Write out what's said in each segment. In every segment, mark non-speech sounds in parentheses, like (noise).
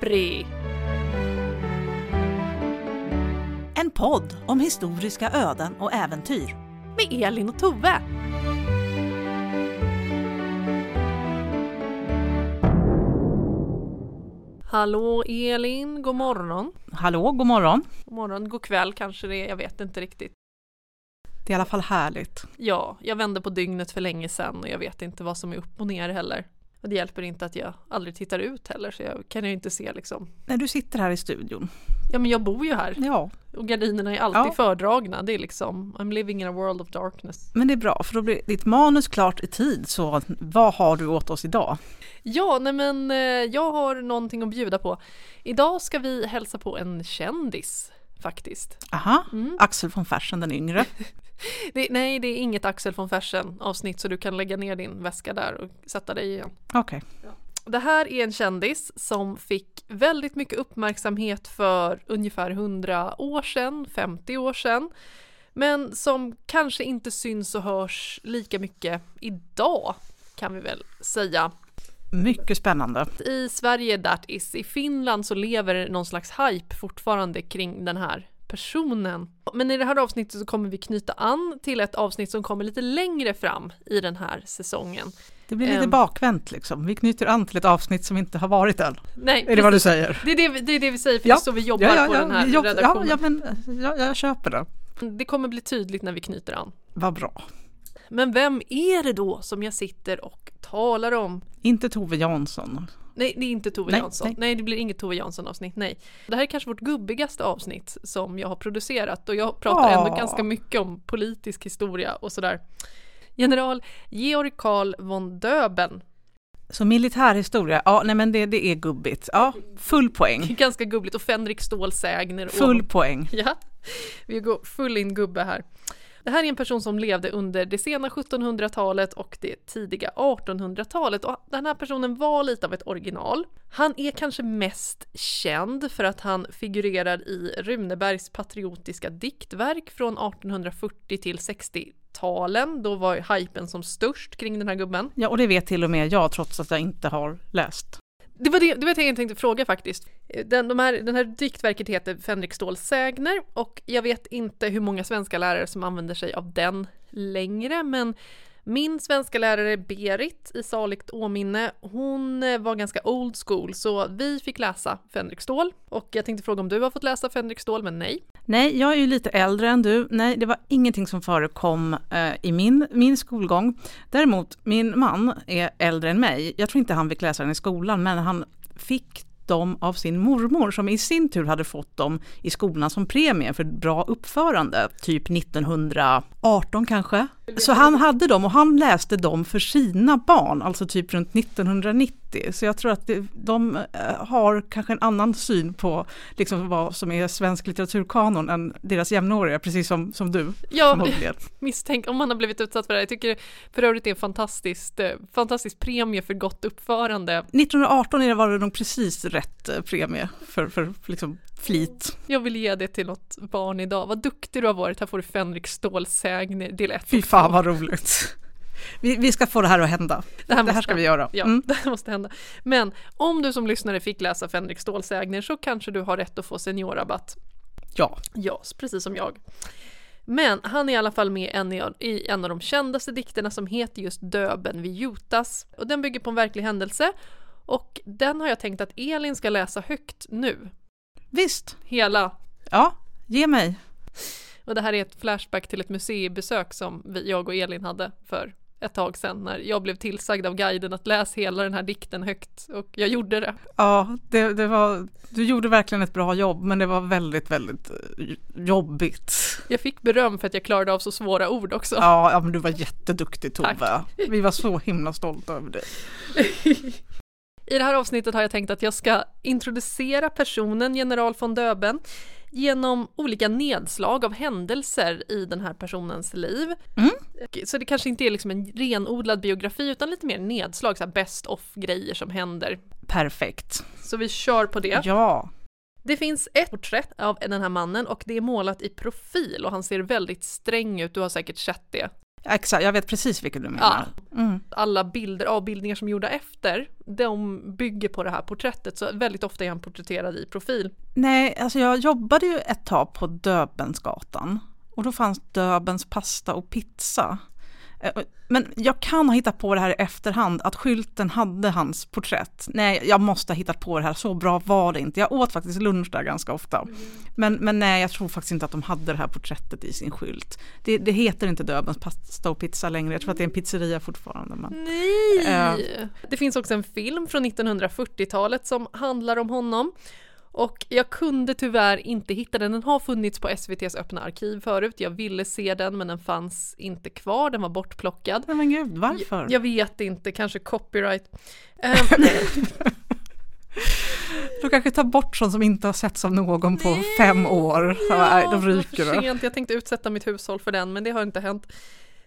Capri! En podd om historiska öden och äventyr. Med Elin och Tove. Hallå Elin, god morgon. Hallå, god morgon. God morgon, god kväll kanske det är, jag vet inte riktigt. Det är i alla fall härligt. Ja, jag vände på dygnet för länge sedan och jag vet inte vad som är upp och ner heller. Och det hjälper inte att jag aldrig tittar ut heller så jag kan ju inte se liksom. När du sitter här i studion. Ja men jag bor ju här Ja, och gardinerna är alltid Ja. fördragna. Det är liksom I'm living in a world of darkness. men det är bra för då blir ditt manus klart i tid. Så vad har du åt oss idag? Ja, nej men eh, jag har någonting att bjuda på. Idag ska vi hälsa på en kändis faktiskt. Aha, Mm. Axel von Fersen den yngre. (laughs) Det, nej, det är inget Axel von Fersen avsnitt så du kan lägga ner din väska där och sätta dig igen. Okej. Det här är en kändis som fick väldigt mycket uppmärksamhet för ungefär 100 år sedan, 50 år sedan. Men som kanske inte syns och hörs lika mycket idag kan vi väl säga. Mycket spännande. I Sverige that is, i Finland så lever någon slags hype fortfarande kring den här personen. Men i det här avsnittet så kommer vi knyta an till ett avsnitt som kommer lite längre fram i den här säsongen. Det blir lite Ehm. bakvänt liksom. Vi knyter an till ett avsnitt som inte har varit än. Nej, Är det vad du precis. säger? Det är det, vi- det är det vi säger för Ja. det är så vi jobbar på den här jobb- redaktionen. ja, ja, men ja, jag köper det. Det kommer bli tydligt när vi knyter an. Vad bra. Men vem är det då som jag sitter och talar om? Inte Tove Jansson. Nej, det är inte Tove Nej, Jansson. Nej. nej. det blir inget Tove Jansson avsnitt, nej. Det här är kanske vårt gubbigaste avsnitt som jag har producerat och jag pratar ändå Åh. ganska mycket om politisk historia och sådär. General Georg Karl von Döben. Så militärhistoria, ja nej men det, det är gubbigt. Ja, full poäng. Ganska gubbligt och Fänrik Stål Sägner. Full poäng. Ja, vi går full in gubbe här. Det här är en person som levde under det sena 1700-talet och det tidiga 1800-talet och den här personen var lite av ett original. Han är kanske mest känd för att han figurerar i Runebergs patriotiska diktverk från 1840 till 60-talen. Då var hypen som störst kring den här gubben. Ja, och det vet till och med jag trots att jag inte har läst. Det var det, det var det jag tänkte fråga faktiskt. Den, de här, den här diktverket heter Fänrik Ståls Sägner och jag vet inte hur många svenska lärare som använder sig av den längre men min svenska lärare Berit i saligt åminne, hon eh, var ganska old school så vi fick läsa Fänrik Stål och jag tänkte fråga om du har fått läsa Fänrik Stål men nej. Nej, jag är ju lite äldre än du. Nej, det var ingenting som förekom eh, i min, min skolgång. Däremot, min man är äldre än mig. Jag tror inte han fick läsa den i skolan, men han fick dem av sin mormor som i sin tur hade fått dem i skolan som premie för bra uppförande, typ 1918 kanske. Så han hade dem och han läste dem för sina barn, alltså typ runt 1990. Så jag tror att det, de eh, har kanske en annan syn på liksom vad som är svensk litteraturkanon än deras jämnåriga, precis som, som du Ja, (laughs) misstänk om man har blivit utsatt för det här. Jag tycker för övrigt det är en fantastiskt, eh, fantastisk premie för gott uppförande. 1918 är det- var det nog precis rätt eh, premie för, för liksom flit. Jag vill ge det till något barn idag. Vad duktig du har varit. Här får du Fänrik Stål Sägner del 1. Fy fan vad roligt. Vi, vi ska få det här att hända. Det här, måste ska vi göra. Ja, Mm. det här måste hända. Men om du som lyssnare fick läsa Fänrik Stål Sägner så kanske du har rätt att få seniorrabatt. Ja, Ja, precis som jag. Men han är i alla fall med en i en av de kändaste dikterna som heter just Döben vid Jutas. Och den bygger på en verklig händelse. Och den har jag tänkt att Elin ska läsa högt nu. Visst. Hela. Ja, ge mig. Och det här är ett flashback till ett museibesök som vi, jag och Elin hade för ett tag sedan när jag blev tillsagd av guiden att läsa hela den här dikten högt och jag gjorde det. Ja, det, det var, du gjorde verkligen ett bra jobb, men det var väldigt, väldigt eh, jobbigt. Jag fick beröm för att jag klarade av så svåra ord också. Ja, ja men du var jätteduktig Tove. Tack. Vi var så himla stolta över dig. (laughs) I det här avsnittet har jag tänkt att jag ska introducera personen general von Döben genom olika nedslag av händelser i den här personens liv. Mm. Så det kanske inte är liksom en renodlad biografi utan lite mer nedslag, så best of grejer som händer. Perfekt. Så vi kör på det. Ja, Det finns ett porträtt av den här mannen och det är målat i profil och han ser väldigt sträng ut, du har säkert sett det. Exakt, jag vet precis vilken du menar. Mm. Alla bilder, avbildningar som är gjorda efter, de bygger på det här porträttet. Så väldigt ofta är han porträtterad i profil. Nej, alltså jag jobbade ju ett tag på Döbensgatan och då fanns Döbens pasta och pizza. Eh, Men jag kan ha hittat på det här i efterhand, att skylten hade hans porträtt. Nej, jag måste ha hittat på det här, så bra var det inte. Jag åt faktiskt lunch där ganska ofta. Men, men nej, jag tror faktiskt inte att de hade det här porträttet i sin skylt. Det, det heter inte Döbens pasta och pizza längre, jag tror att det är en pizzeria fortfarande. Men... Nej! Eh. Det finns också en film från 1940-talet som handlar om honom. Och jag kunde tyvärr inte hitta den, den har funnits på SVTs öppna arkiv förut. Jag ville se den men den fanns inte kvar, den var bortplockad. Nej men gud, varför? Jag vet inte, kanske copyright. (laughs) Ehm, Du kanske tar bort sånt som inte har setts av någon på fem år. Så, nej, då det var ryker för sent. Jag tänkte utsätta mitt hushåll för den men det har inte hänt.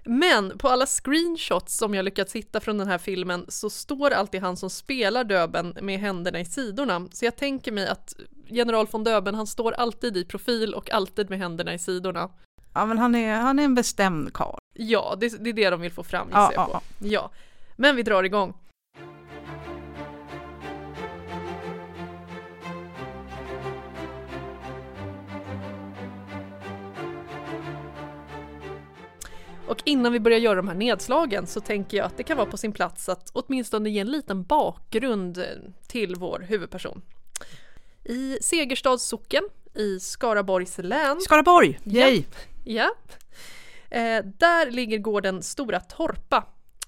Men på alla screenshots som jag lyckats hitta från den här filmen så står alltid han som spelar Döben med händerna i sidorna. Så jag tänker mig att general von Döben han står alltid i profil och alltid med händerna i sidorna. Ja men han är, han är en bestämd karl. Ja, det, det är det de vill få fram gissar Ja, jag ja, på. ja. Ja, men vi drar igång. Och innan vi börjar göra de här nedslagen så tänker jag att det kan vara på sin plats att åtminstone ge en liten bakgrund till vår huvudperson. I Segerstads socken i Skaraborgs län Skaraborg, yay! Ja. Eh, där ligger gården Stora Torpa.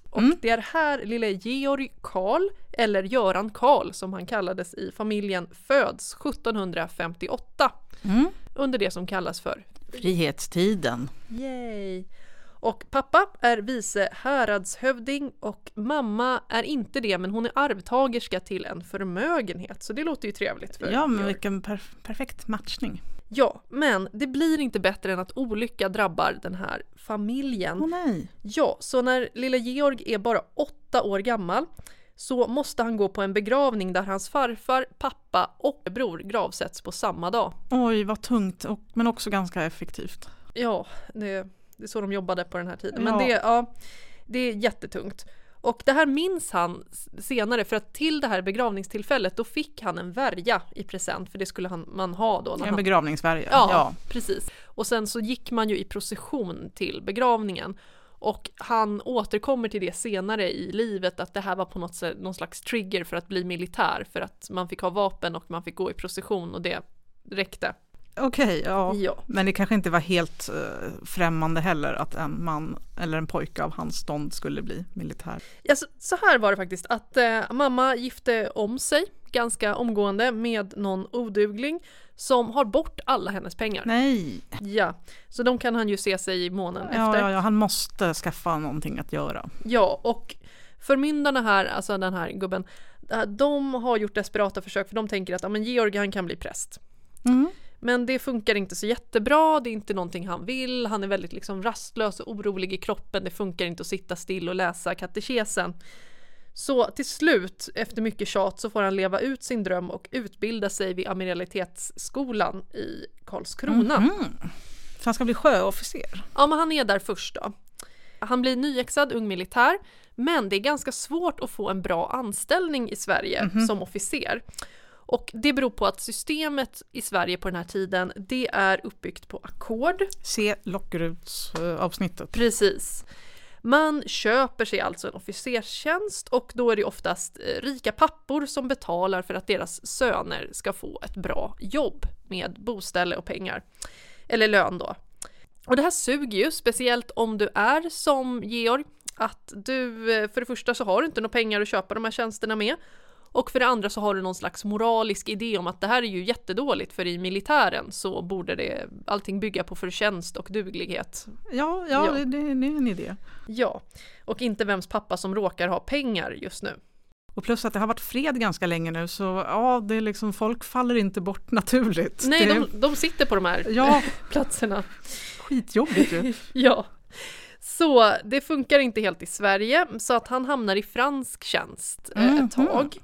Och Mm. det är här lille Georg Karl, eller Göran Karl som han kallades i familjen, föds 1758. Mm. Under det som kallas för Frihetstiden. Yay! Och pappa är vice häradshövding och mamma är inte det men hon är arvtagerska till en förmögenhet så det låter ju trevligt för Ja men Georg. vilken per perfekt matchning. Ja, men det blir inte bättre än att olycka drabbar den här familjen. Åh nej. Ja, så när lilla Georg är bara åtta år gammal så måste han gå på en begravning där hans farfar, pappa och bror gravsätts på samma dag. Oj vad tungt och, men också ganska effektivt. Ja, det, det är så de jobbade på den här tiden. Men Ja. det, ja, det är jättetungt. Och det här minns han senare för att till det här begravningstillfället då fick han en värja i present för det skulle han, man ha då. När En han, begravningsvärja. Ja, Ja. precis. Och sen så gick man ju i procession till begravningen. Och han återkommer till det senare i livet att det här var på något sätt någon slags trigger för att bli militär för att man fick ha vapen och man fick gå i procession och det räckte. Okej, ja. Ja. Men det kanske inte var helt uh, främmande heller att en man eller en pojke av hans stånd skulle bli militär. Ja, så, så här var det faktiskt att eh, mamma gifte om sig ganska omgående med någon odugling som har bort alla hennes pengar. Nej, Ja, så de kan han ju se sig i månen ja, efter. ja, ja, han måste skaffa någonting att göra. Ja, och förmyndarna här, alltså den här gubben, eh, de har gjort desperata försök för de tänker att ja, men Georg han kan bli präst. Mm. Men det funkar inte så jättebra, det är inte någonting han vill, han är väldigt liksom rastlös och orolig i kroppen, det funkar inte att sitta still och läsa katekesen. Så till slut, efter mycket tjat, så får han leva ut sin dröm och utbilda sig vid amiralitetsskolan i Karlskrona. Mhm. Så han ska bli sjöofficer? Ja, men han är där först då. Han blir nyexad ung militär, men det är ganska svårt att få en bra anställning i Sverige som officer. Och det beror på att systemet i Sverige på den här tiden, det är uppbyggt på ackord. Se Lockeruds-avsnittet. Precis. Man köper sig alltså en officerstjänst och då är det oftast eh, rika pappor som betalar för att deras söner ska få ett bra jobb med boställe och pengar. Eller lön då. Och det här suger ju, speciellt om du är som Georg, att du eh, för det första så har du inte några pengar att köpa de här tjänsterna med. Och för det andra så har du någon slags moralisk idé om att det här är ju jättedåligt för i militären så borde det allting bygga på förtjänst och duglighet. Ja, ja, Ja. Det, det, det är en idé. Ja, och inte vems pappa som råkar ha pengar just nu. Och plus att det har varit fred ganska länge nu så ja, det är liksom, folk faller inte bort naturligt. Nej, det, de, de sitter på de här Ja, (laughs) platserna. skitjobbigt ju. (laughs) Ja. Så det funkar inte helt i Sverige, så att han hamnar i fransk tjänst eh, ett tag.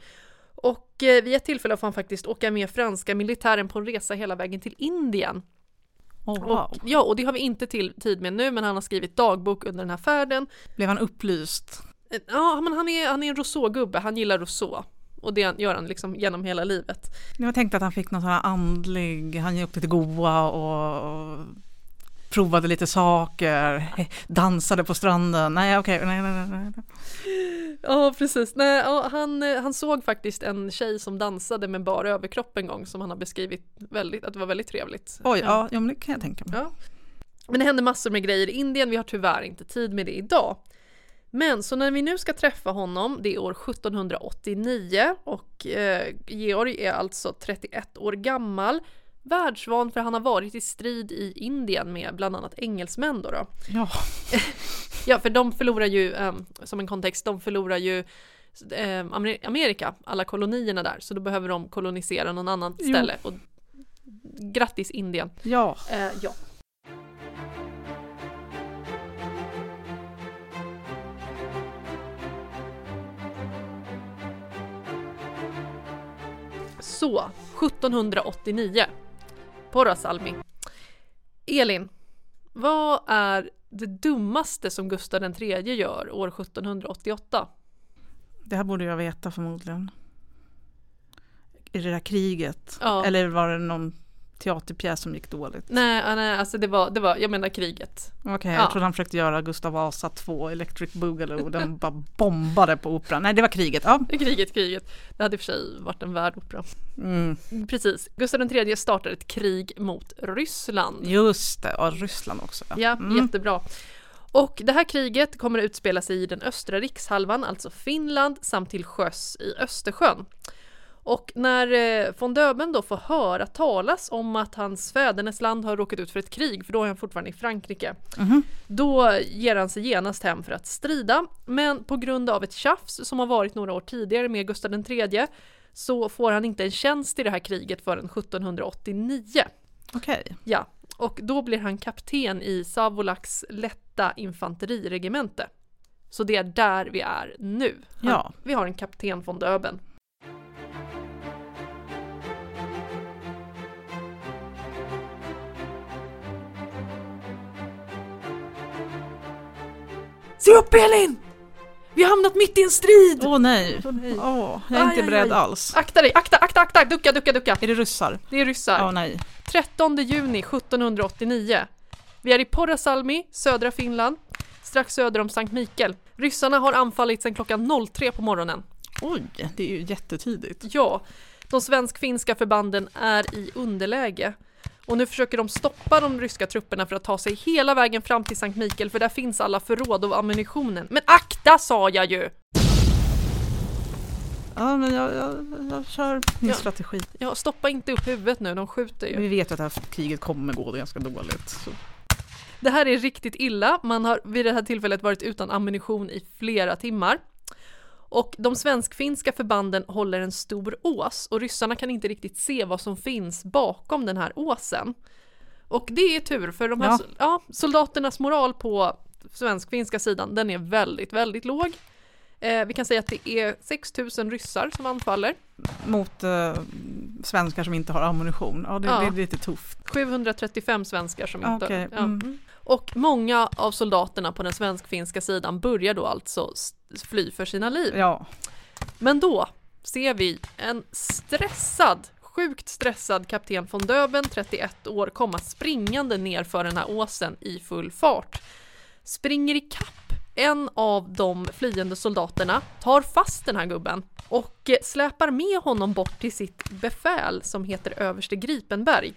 Och eh, vid ett tillfälle får han faktiskt åka med franska militären på en resa hela vägen till Indien. Oh, wow. Och, ja, och det har vi inte till tid med nu, men han har skrivit dagbok under den här färden. Blev han upplyst? Ja, men han är, han är en Rousseau-gubbe, han gillar Rousseau. Och det gör han liksom genom hela livet. Jag tänkte att han fick någon sån här andlig, han åkte till Goa och provade lite saker, dansade på stranden. Nej, okej, okay. nej, nej, nej. Ja, precis. Nej, han, han såg faktiskt en tjej som dansade med bara överkropp en gång som han har beskrivit väldigt, att det var väldigt trevligt. Oj, ja, ja men det kan jag tänka mig. Ja. Men det hände massor med grejer i Indien, vi har tyvärr inte tid med det idag. Men så när vi nu ska träffa honom, det är år 1789 och eh, Georg är alltså 31 år gammal, världsvan för han har varit i strid i Indien med bland annat engelsmän då. då. Ja. (laughs) ja, för de förlorar ju, eh, som en kontext, de förlorar ju eh, Amerika, alla kolonierna där, så då behöver de kolonisera någon annan ställe. Och, grattis Indien! Ja. Eh, ja. Så, 1789. Porrasalmi. Elin, vad är det dummaste som Gustav III gör år 1788? Det här borde jag veta förmodligen. I det där kriget? Ja. Eller var det någon teaterpjäs som gick dåligt? Nej, nej alltså det var, det var jag menar kriget. Okej, okay, Ja. jag trodde han försökte göra Gustav Vasa 2, Electric Boogaloo, och den bara bombade på operan. Nej, det var kriget. Ja. (laughs) Kriget, kriget. Det hade i och för sig varit en värd opera. Mm. Precis. Gustav III startar ett krig mot Ryssland. Just det, och Ryssland också. Ja, Mm. jättebra. Och det här kriget kommer att utspela sig i den östra rikshalvan, alltså Finland, samt till sjöss i Östersjön. Och när eh, von Döben då får höra talas om att hans fädernesland har råkat ut för ett krig, för då är han fortfarande i Frankrike, Mhm. då ger han sig genast hem för att strida. Men på grund av ett tjafs som har varit några år tidigare med Gustav III så får han inte en tjänst i det här kriget förrän 1789. Okej. Ja, och då blir han kapten i Savolaks lätta infanteriregemente. Så det är där vi är nu. Han, Ja. Vi har en kapten von Döben. Se upp Elin! Vi har hamnat mitt i en strid! Åh nej. Åh, nej. Åh, jag är Aj, inte aj, beredd aj. alls. Akta dig, akta, akta, akta! Ducka, ducka, ducka! Är det ryssar? Det är ryssar. Åh nej. 13 juni 1789. Vi är i Porrasalmi, södra Finland, strax söder om Sankt Mikael. Ryssarna har anfallit sedan klockan 03 på morgonen. Oj, det är ju jättetidigt. Ja, de svensk-finska förbanden är i underläge. Och nu försöker de stoppa de ryska trupperna för att ta sig hela vägen fram till Sankt Mikael för där finns alla förråd och ammunitionen. Men akta sa jag ju! Ja, men jag, jag, jag kör min Ja. strategi. Ja, stoppa inte upp huvudet nu, de skjuter ju. Vi vet ju att det här kriget kommer gå ganska dåligt. Så. Det här är riktigt illa. Man har vid det här tillfället varit utan ammunition i flera timmar. Och de svensk-finska förbanden håller en stor ås och ryssarna kan inte riktigt se vad som finns bakom den här åsen. Och det är tur för de här Ja. ja. soldaternas moral på svensk-finska sidan den är väldigt, väldigt låg. Eh, vi kan säga att det är 6000 ryssar som anfaller. Mot eh, svenskar som inte har ammunition. Ja, det, Ja. det är lite tufft. 735 svenskar som inte... Okej, ja. mm. Och många av soldaterna på den svensk-finska sidan börjar då alltså fly för sina liv. Ja, Men då ser vi en stressad, sjukt stressad kapten von Döben, 31 år, komma springande ner för den här åsen i full fart. Springer i kapp en av de flyende soldaterna, tar fast den här gubben och släpar med honom bort till sitt befäl som heter överste Gripenberg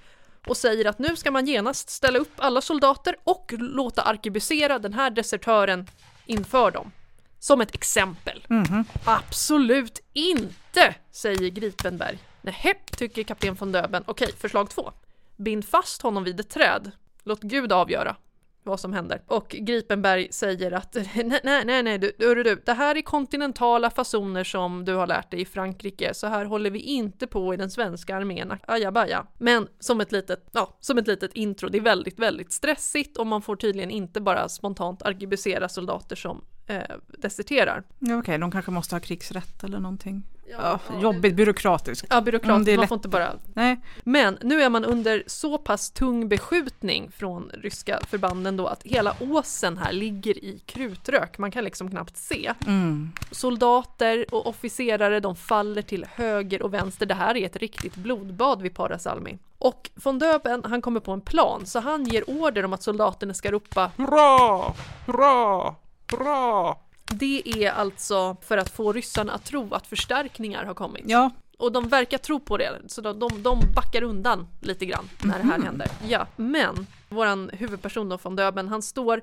och säger att nu ska man genast ställa upp alla soldater och låta arkebusera den här desertören inför dem. Som ett exempel. mhm. Absolut inte, säger Gripenberg. Nähä, tycker kapten von Döben. Okej, förslag två. Bind fast honom vid ett träd. Låt Gud avgöra vad som händer. Och Gripenberg säger att (laughs) nej, nej, nej, du, du, hörru du, det här är kontinentala fasoner som du har lärt dig i Frankrike, så här håller vi inte på i den svenska armén, ajabaja. Men som ett litet, ja, som ett litet intro, det är väldigt, väldigt stressigt och man får tydligen inte bara spontant arkebusera soldater som eh, deserterar. Okej, okej, de kanske måste ha krigsrätt eller någonting. Ja, jobbigt, byråkratiskt. Ja, byråkratiskt. Mm, det är man lätt. får inte bara... Nej, Men nu är man under så pass tung beskjutning från ryska förbanden då att hela åsen här ligger i krutrök. Man kan liksom knappt se. mm. Soldater och officerare de faller till höger och vänster. Det här är ett riktigt blodbad vid Parasalmi. Och von Döben han kommer på en plan så han ger order om att soldaterna ska ropa Hurra! Hurra! Hurra! Det är alltså för att få ryssarna att tro att förstärkningar har kommit. ja, Och de verkar tro på det, så de, de, de backar undan lite grann när det här händer. Ja, men våran huvudperson då von Döben, han står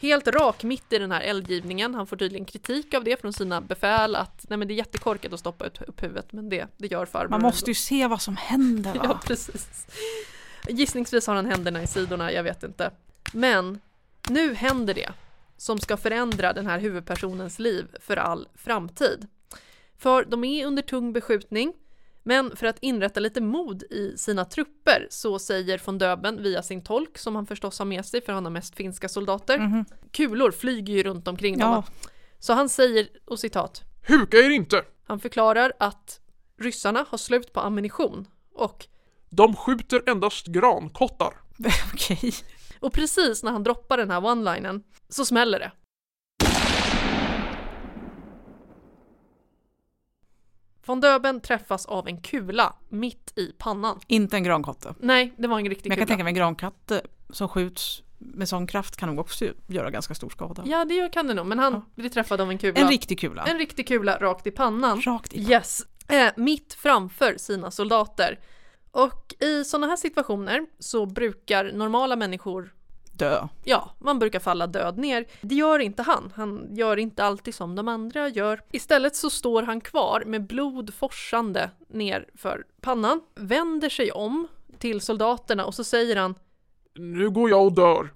helt rak mitt i den här eldgivningen. Han får tydligen kritik av det från sina befäl att nej men det är jättekorkat att stoppa upp, upp huvudet, men det, det gör farbror. man måste ju se vad som händer (laughs) va? Ja, precis. Gissningsvis har han händerna i sidorna, jag vet inte. Men nu händer det som ska förändra den här huvudpersonens liv för all framtid. För de är under tung beskjutning, men för att inrätta lite mod i sina trupper så säger von Döben via sin tolk, som han förstås har med sig för han har mest finska soldater, Mhm. kulor flyger ju runt omkring dem. Ja, va? Så han säger, och citat, Huka er inte! han förklarar att ryssarna har slut på ammunition och De skjuter endast grankottar. (laughs) okej. Och precis när han droppar den här one-linen så smäller det. Von Döben träffas av en kula mitt i pannan. Inte en grankotte. Nej, det var en riktig Men jag kan kula. tänka mig en grankatt som skjuts med sån kraft kan nog också göra ganska stor skada. Ja, det kan det nog, men han Ja. blir träffad av en kula. En riktig kula. en riktig kula rakt i pannan. Rakt i. Yes, eh, mitt framför sina soldater. Och i sådana här situationer så brukar normala människor Dö. Ja, man brukar falla död ner. Det gör inte han. Han gör inte alltid som de andra gör. Istället så står han kvar med blod forsande ner för pannan, vänder sig om till soldaterna och så säger han Nu går jag och dör.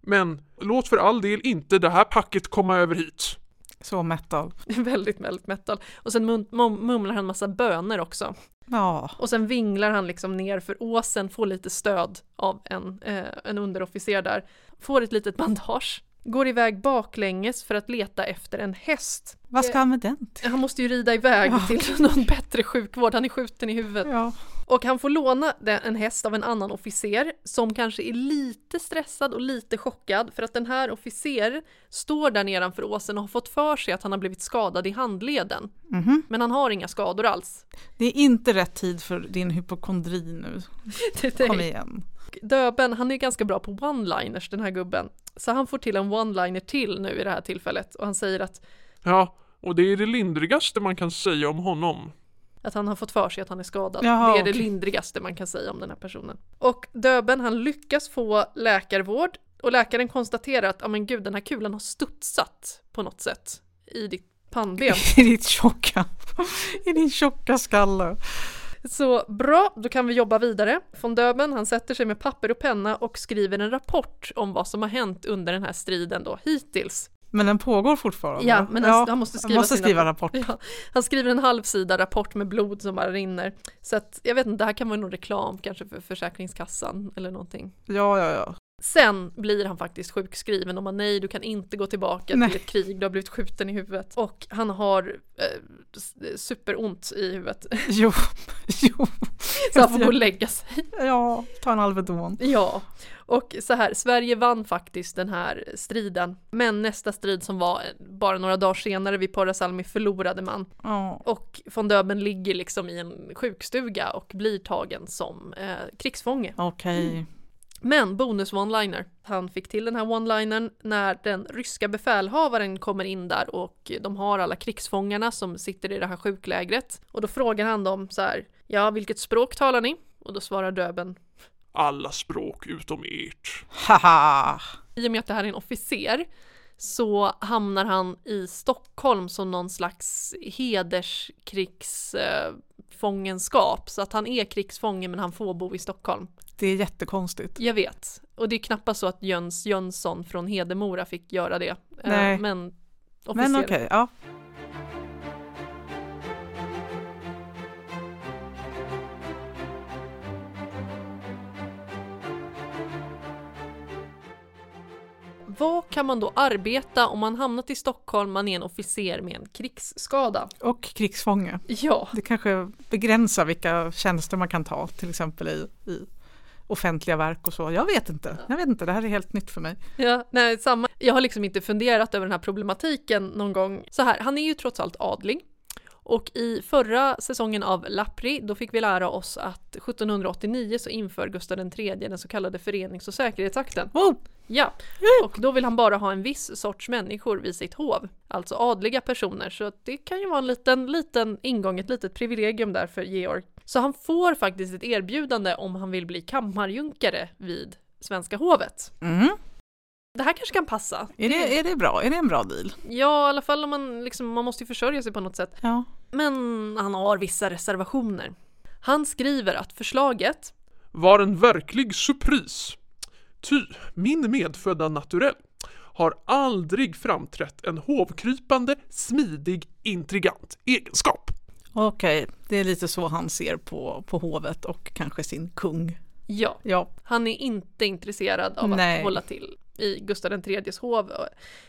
Men låt för all del inte det här packet komma över hit. Så metal. (laughs) väldigt, väldigt metal. Och sen mum- mumlar han massa böner också. Ja. Och sen vinglar han liksom ner för åsen, får lite stöd av en, eh, en underofficer där. Får ett litet bandage. Går iväg baklänges för att leta efter en häst. Vad ska han med den till? Han måste ju rida iväg Ja. till (laughs) någon bättre sjukvård, han är skjuten i huvudet. Ja. Och han får låna en häst av en annan officer som kanske är lite stressad och lite chockad för att den här officer står där nedanför åsen och har fått för sig att han har blivit skadad i handleden. Mhm. Men han har inga skador alls. Det är inte rätt tid för din hypokondri nu. (laughs) Kom det. Igen. Döben, han är ganska bra på one-liners den här gubben. Så han får till en one-liner till nu i det här tillfället och han säger att, Ja, och det är det lindrigaste man kan säga om honom. att han har fått för sig att han är skadad. Jaha, det är det lindrigaste man kan säga om den här personen. Och Döben, han lyckas få läkarvård och läkaren konstaterar att, ja men gud, den här kulan har studsat på något sätt i ditt pannben. (laughs) I ditt tjocka, i din tjocka skalle. Så bra, då kan vi jobba vidare. Von Döben, han sätter sig med papper och penna och skriver en rapport om vad som har hänt under den här striden då, hittills. Men den pågår fortfarande? Ja, men han, han måste skriva, måste sin skriva rapport. (laughs) Ja, han skriver en halvsida rapport med blod som bara rinner. Så att, jag vet inte, det här kan vara någon reklam kanske för Försäkringskassan eller någonting. Ja, ja, ja. Sen blir han faktiskt sjukskriven och man nej, du kan inte gå tillbaka Nej. till ett krig, du har blivit skjuten i huvudet. Och han har eh, superont i huvudet, (laughs) Jo, jo. så han får gå och lägga sig. Ja, ta en Alvedon. Ja, och så här, Sverige vann faktiskt den här striden. Men nästa strid som var bara några dagar senare vid Parasalmi förlorade man. Ja. Och von Döben ligger liksom i en sjukstuga och blir tagen som eh, krigsfånge. Okej. Men bonus one-liner. Han fick till den här one-linern när den ryska befälhavaren kommer in där och de har alla krigsfångarna som sitter i det här sjuklägret. Och då frågar han dem så här, ja vilket språk talar ni? Och då svarar Döben, Alla språk utom ert. Haha. i och med att det här är en officer så hamnar han i Stockholm som någon slags hederskrigsfångenskap. Så att han är krigsfånge men han får bo i Stockholm. Det är jättekonstigt. Jag vet. Och det är knappast så att Jöns Jönsson från Hedemora fick göra det. Eh, Nej. Men officer. Men okej, ja. vad kan man då arbeta om man hamnat i Stockholm, man är en officer med en krigsskada? Och krigsfånge. Ja, Det kanske begränsar vilka tjänster man kan ta, till exempel i, i offentliga verk och så. Jag vet inte. Jag vet inte, det här är helt nytt för mig. ja nej, samma. Jag har liksom inte funderat över den här problematiken någon gång. Så här, han är ju trots allt adlig. Och i förra säsongen av Lappri, då fick vi lära oss att 1789 så inför Gustav III den så kallade förenings och säkerhetsakten. Oh, Ja, och då vill han bara ha en viss sorts människor vid sitt hov, alltså adliga personer, så det kan ju vara en liten, liten ingång, ett litet privilegium där för Georg. Så han får faktiskt ett erbjudande om han vill bli kammarjunkare vid svenska hovet. mm. Det här kanske kan passa. är, det, är det bra? Är det en bra deal? Ja, i alla fall om man liksom, man måste ju försörja sig på något sätt. Ja. Men han har vissa reservationer. Han skriver att förslaget var en verklig surpris. Ty min medfödda naturell har aldrig framträtt en hovkrypande, smidig, intrigant egenskap. Okej, det är lite så han ser på, på hovet och kanske sin kung. Ja, Ja, han är inte intresserad av Nej. att hålla till i Gustav IIIs hov.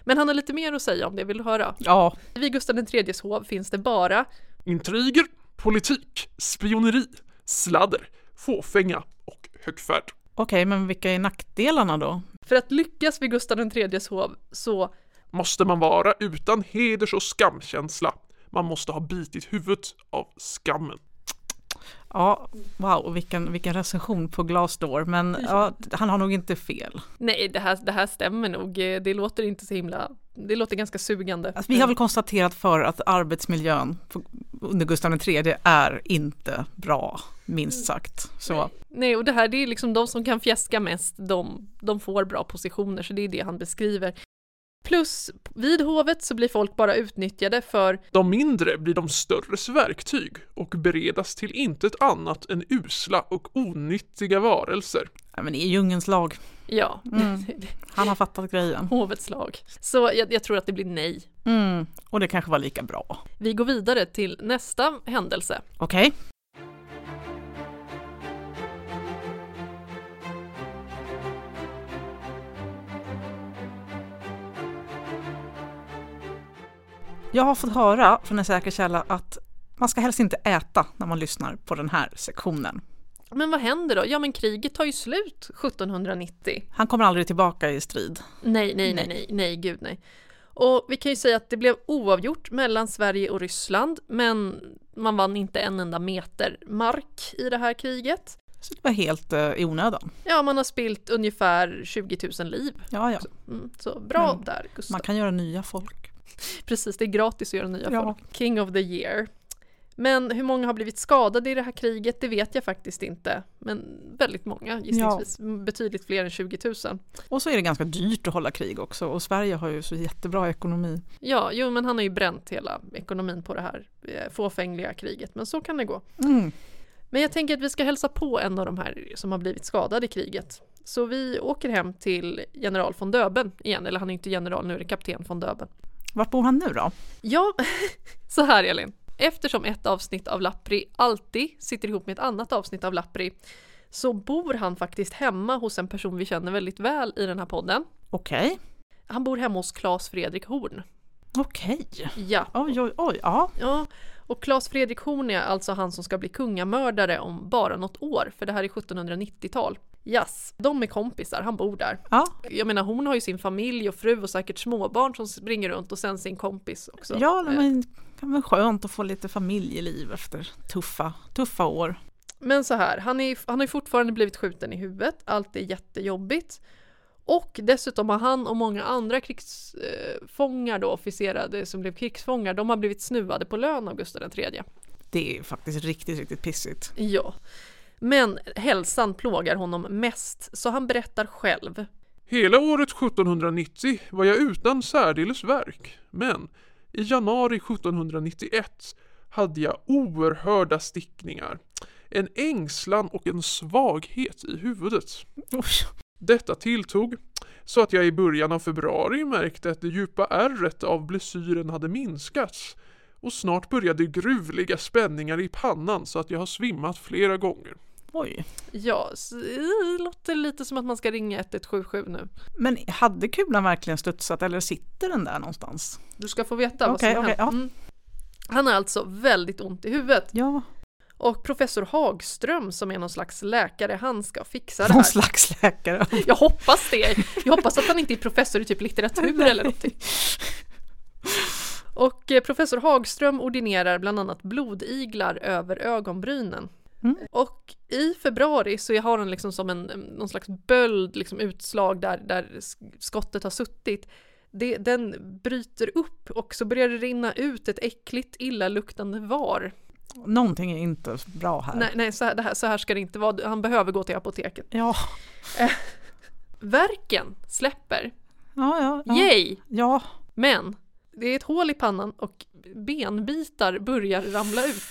Men han har lite mer att säga om det, vill du höra? ja, Vid Gustav IIIs hov finns det bara Intriger, politik, spioneri, sladder, fåfänga och högfärd. okej, men vilka är nackdelarna då? För att lyckas vid Gustav IIIs hov så, Måste man vara utan heders och skamkänsla. Man måste ha bitit huvudet av skammen. Ja, wow, vilken, vilken recension på Glassdoor, men ja, han har nog inte fel. nej det här, det här stämmer nog, det låter inte så himla, det låter ganska sugande. Alltså, vi har väl konstaterat för att arbetsmiljön på, under Gustav III är inte bra, minst sagt. Så Nej, och det här det är liksom de som kan fjäska mest, de, de får bra positioner, så det är det han beskriver. Plus, vid hovet så blir folk bara utnyttjade för, De mindre blir de störres verktyg och beredas till intet annat än usla och onyttiga varelser. ja, men det är djungelns lag. ja, Mm. (laughs) Han har fattat grejen. hovets lag. Så jag, jag tror att det blir nej. Mm, och det kanske var lika bra. Vi går vidare till nästa händelse. Okej. Jag har fått höra från en säker källa att man ska helst inte äta när man lyssnar på den här sektionen. Men vad händer då? Ja, men kriget tar ju slut 1790. Han kommer aldrig tillbaka i strid. Nej, nej, nej, nej, nej, gud nej. Och vi kan ju säga att det blev oavgjort mellan Sverige och Ryssland, men man vann inte en enda meter mark i det här kriget. Så det var helt eh, i onödan. Ja, man har spilt ungefär 20 000 liv. Ja, ja. Mm, så bra Men där, Gustav. Man kan göra nya folk. (laughs) Precis, det är gratis att göra nya Ja. folk. King of the year. Men hur många har blivit skadade i det här kriget, det vet jag faktiskt inte. Men väldigt många, gissningsvis. Betydligt fler än 20 000. Och så är det ganska dyrt att hålla krig också och Sverige har ju så jättebra ekonomi. Ja, jo men han har ju bränt hela ekonomin på det här eh, fåfängliga kriget, men så kan det gå. Mm. Men jag tänker att vi ska hälsa på en av de här som har blivit skadade i kriget. Så vi åker hem till general von Döben igen, eller han är inte general, nu är det kapten von Döben. Vart bor han nu då? Ja, (laughs) så här Elin. Eftersom ett avsnitt av Lappri alltid sitter ihop med ett annat avsnitt av Lappri så bor han faktiskt hemma hos en person vi känner väldigt väl i den här podden. Okej. Han bor hemma hos Claes Fredrik Horn. Okej. Ja, Oj, oj, oj. Ja. ja. Och Claes Fredrik Horn är alltså han som ska bli kungamördare om bara något år, för det här är 1790-tal. Yes, de är kompisar, han bor där. Ja, Jag menar hon har ju sin familj och fru och säkert småbarn som springer runt och sen sin kompis också. ja Eh, men kan vara skönt att få lite familjeliv efter tuffa, tuffa år. Men så här, han, är, han har ju fortfarande blivit skjuten i huvudet, allt är jättejobbigt. Och dessutom har han och många andra krigsfångar då, officerade som blev krigsfångar, de har blivit snuvade på lön av Gustav III. Det är faktiskt riktigt, riktigt pissigt. Ja. Men hälsan plågar honom mest, så han berättar själv. Hela året 1790 var jag utan särdeles verk, men i januari 1791 hade jag oerhörda stickningar, en ängslan och en svaghet i huvudet. Detta tilltog så att jag i början av februari märkte att det djupa ärret av blessyren hade minskats och snart började gruvliga spänningar i pannan så att jag har svimmat flera gånger. Oj. Ja, det låter lite som att man ska ringa 1177 nu. Men hade kulan verkligen studsat eller sitter den där någonstans? Du ska få veta vad som okej, hänt. ja. Mm. Han har alltså väldigt ont i huvudet Ja, och professor Hagström som är någon slags läkare, han ska fixa det någon här. slags läkare. (laughs) Jag hoppas det. Jag hoppas att han inte är professor i typ litteratur eller någonting. Och eh, professor Hagström ordinerar bland annat blodiglar över ögonbrynen. Mm. Och i februari så har han liksom som en, någon slags böld liksom utslag där, där sk- skottet har suttit. Det, den bryter upp och så börjar det rinna ut ett äckligt illaluktande var. Någonting är inte bra här. Nej, nej så, här, här, så här ska det inte vara. Han behöver gå till apoteket. Ja, (laughs) Verken släpper. ja, ja. Ja. Yay! ja. Men det är ett hål i pannan och benbitar börjar ramla ut.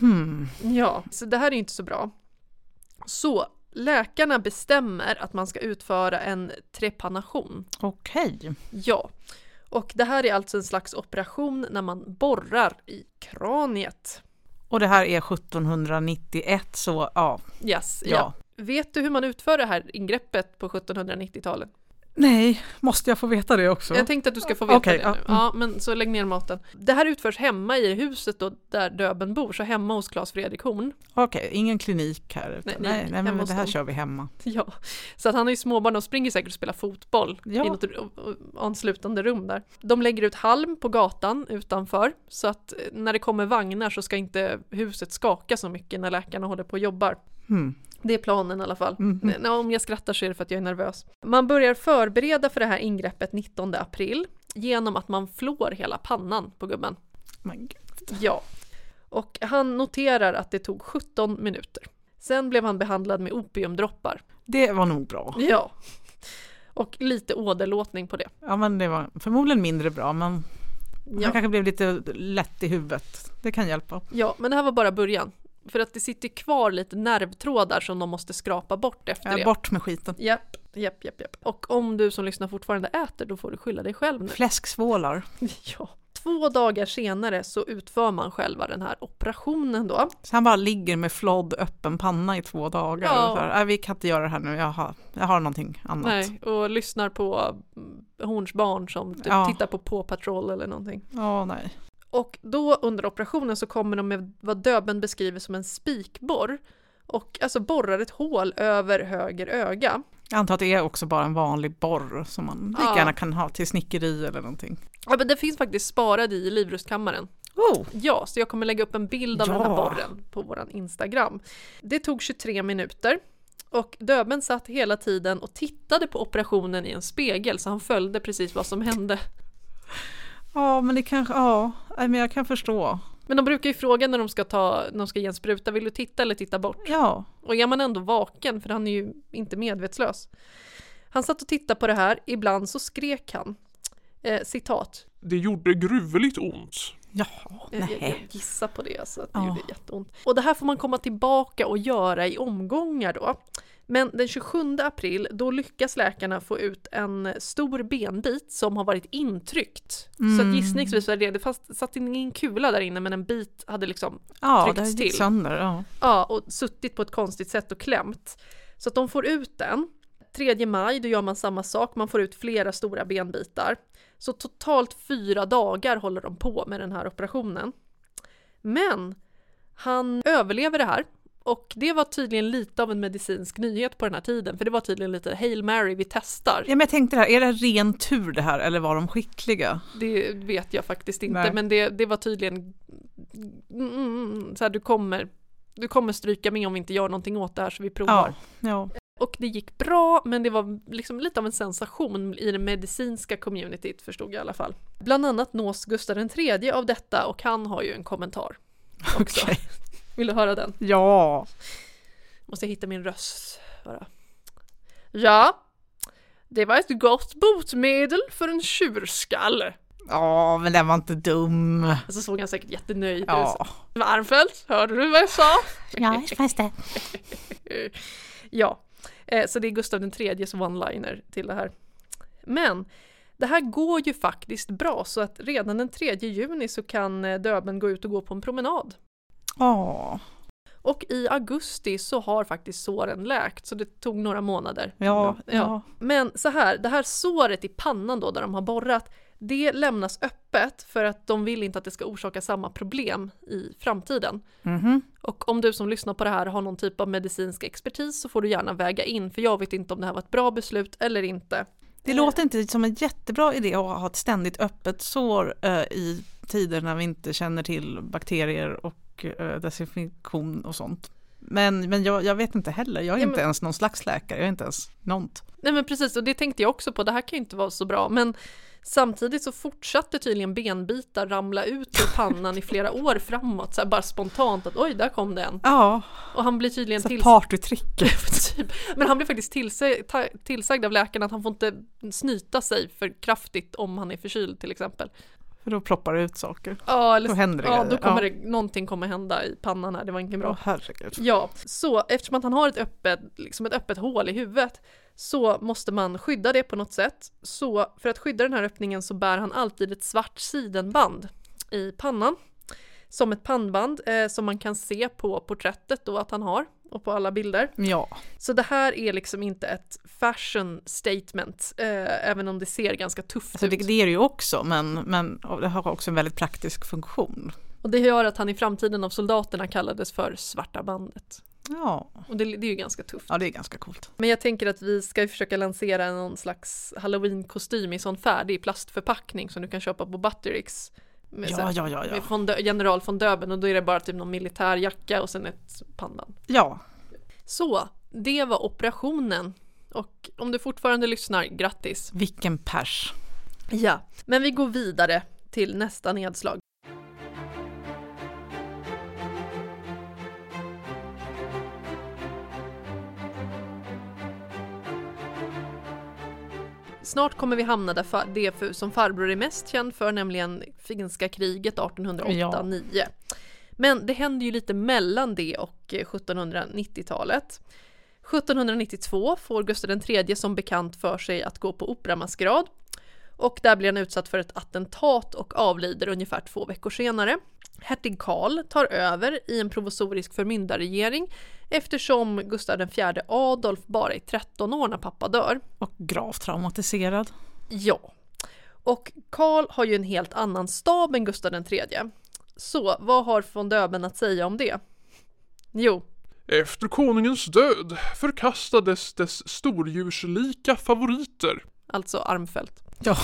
Hmm. Ja, så det här är inte så bra. Så läkarna bestämmer att man ska utföra en trepanation. Okej. Ja. Och det här är alltså en slags operation när man borrar i kraniet. Och det här är 1791 så ja. Yes, ja. Ja. Vet du hur man utför det här ingreppet på 1790-talet? Nej, måste jag få veta det också? Jag tänkte att du ska få veta Okej, det ja, nu. mm. Ja, men så lägg ner maten. Det här utförs hemma i huset då, där Döben bor, så hemma hos Claes Fredrik Horn. Okej, ingen klinik här. Utan, Nej, nej, nej, men det här kör vi hemma. Ja, så att han har ju småbarn och springer säkert och spelar fotboll Ja. i något anslutande rum där. De lägger ut halm på gatan utanför så att eh, när det kommer vagnar så ska inte huset skaka så mycket när läkarna håller på och jobbar. Hmm. Det är planen i alla fall. N- Om jag skrattar så är det för att jag är nervös. Man börjar förbereda för det här ingreppet 19 april genom att man flår hela pannan på gubben. Men gud. Ja. Och han noterar att det tog 17 minuter. Sen blev han behandlad med opiumdroppar. Det var nog bra. Ja. Och lite åderlåtning på det. Ja, men det var förmodligen mindre bra, men han Ja. kanske blev lite lätt i huvudet. Det kan hjälpa. ja, men det här var bara början. För att det sitter kvar lite nervtrådar som de måste skrapa bort efter Ja, det. bort med skiten. Japp, japp, japp, japp. Och om du som lyssnar fortfarande äter, då får du skylla dig själv nu. Fläsksvålar. (laughs) Ja. Två dagar senare så utför man själva den här operationen då. Så han bara ligger med flodd öppen panna i två dagar. Ja. Så här, "Nej, vi kan inte göra det här nu, jag har, jag har någonting annat. Nej, och lyssnar på mm, Horns barn som typ Ja. tittar på Paw Patrol eller någonting. Ja, nej. Och då under operationen så kommer de med vad Döben beskriver som en spikborr och alltså borrar ett hål över höger öga. Jag antar att det är också bara en vanlig borr som man lika Ja. gärna kan ha till snickeri eller någonting. Ja, men det finns faktiskt sparad i livrustkammaren. Oh. Ja, så jag kommer lägga upp en bild av den här Ja. borren på våran Instagram. Det tog 23 minuter och Döben satt hela tiden och tittade på operationen i en spegel så han följde precis vad som hände. Ja, men det kanske, ja, nej, men jag kan förstå. Men de brukar ju fråga när de ska, ta, när de ska ge en spruta, vill du titta eller titta bort? Ja, Och är man ändå vaken, för han är ju inte medvetslös. Han satt och tittade på det här, ibland så skrek han. Eh, citat. Det gjorde gruvligt ont. jaha, Jag, jag, jag nej. gissar på det, så att det Ja. gjorde jätteont. Och det här får man komma tillbaka och göra i omgångar då. Men den 27 april, då lyckas läkarna få ut en stor benbit som har varit intryckt. Så att Mm. gissningsvis var det, det fast, satt ingen kula där inne men en bit hade liksom Ja, tryckts till. sönder. Ja. Ja, och suttit på ett konstigt sätt och klämt. Så att de får ut den. 3 maj, då gör man samma sak, man får ut flera stora benbitar. Så totalt fyra dagar håller de på med den här operationen. Men han överlever det här. Och det var tydligen lite av en medicinsk nyhet på den här tiden, för det var tydligen lite Hail Mary, vi testar. ja, men jag tänkte det här, är det ren tur det här eller var de skickliga? Det vet jag faktiskt inte, Nej. men det, det var tydligen mm, så här, du kommer, du kommer stryka med om vi inte gör någonting åt det här så vi provar. Ja, ja. Och det gick bra, men det var liksom lite av en sensation i det medicinska communityt förstod jag i alla fall. Bland annat nås Gustav III av detta och han har ju en kommentar också. Okej. Vill du höra den? Ja, Måste jag hitta min röst bara. Ja, det var ett gott botemedel för en tjurskalle. ja, men den var inte dum. Och så såg han säkert jättenöjd ut. Ja, Varmfält, hörde du vad jag sa? ja fast det. (laughs) Ja, eh, så det är Gustav IIIs one-liner till det här. Men det här går ju faktiskt bra så att redan den 3 juni så kan eh, Döben gå ut och gå på en promenad. Ja, Och i augusti så har faktiskt såren läkt, så det tog några månader. Ja, ja. Men så här, det här såret i pannan då där de har borrat, det lämnas öppet för att de vill inte att det ska orsaka samma problem i framtiden. Mhm. Och om du som lyssnar på det här har någon typ av medicinsk expertis så får du gärna väga in, för jag vet inte om det här var ett bra beslut eller inte. Det låter inte som en jättebra idé att ha ett ständigt öppet sår eh, i tider när vi inte känner till bakterier och eh, desinfektion och sånt. Men, men jag, jag vet inte heller, jag är Ja, inte men- ens någon slags läkare, jag är inte ens något. Nej men precis, och det tänkte jag också på, det här kan ju inte vara så bra, men samtidigt så fortsatte tydligen benbitar ramla ut ur pannan i flera år framåt, så här bara spontant att oj, där kom det en. Ja, Och han blir tydligen till... partytrick. (laughs) typ. Men han blir faktiskt tillsä- tillsagd av läkaren att han får inte snyta sig för kraftigt om han är förkyld till exempel. För då ploppar det ut saker. Ja, eller, Då händer det ja, grejer. då kommer Ja. det, någonting kommer hända i pannan här, det var inget bra. Åh herregud. Ja, så eftersom att han har ett öppet, liksom ett öppet hål i huvudet så måste man skydda det på något sätt. Så för att skydda den här öppningen så bär han alltid ett svart sidenband i pannan. Som ett pannband eh, som man kan se på porträttet då att han har och på alla bilder. Ja, Så det här är liksom inte ett fashion statement, eh, även om det ser ganska tufft alltså det, ut. det är det ju också men, men det har också en väldigt praktisk funktion. Och det gör att han i framtiden av soldaterna kallades för svarta bandet. Ja, Och det, det är ju ganska tufft. ja det är ganska coolt. Men jag tänker att vi ska försöka lansera någon slags halloween-kostym i sån färdig plastförpackning som du kan köpa på Buttericks. Med, Ja, ja, ja, ja. med general von Döben och då är det bara typ någon militärjacka och sen ett pannband. Ja, Så, det var operationen. Och om du fortfarande lyssnar, grattis! vilken pers. Ja, men vi går vidare till nästa nedslag. Snart kommer vi hamna där fa- det som farbror är mest känd för, nämligen finska kriget 1808-9. Men det händer ju lite mellan det och eh, 1790-talet. 1792 får Gustav III som bekant för sig att gå på operamaskerad och där blir han utsatt för ett attentat och avlider ungefär två veckor senare. Hertig Karl tar över i en provisorisk förmyndarregering eftersom Gustav IV Adolf bara är 13 år när pappa dör. Och gravt traumatiserad. Ja. Och Karl har ju en helt annan stab än Gustav III. Så vad har von Döben att säga om det? Jo, Efter konungens död förkastades dess stordjurslika favoriter, alltså Armfelt. Ja,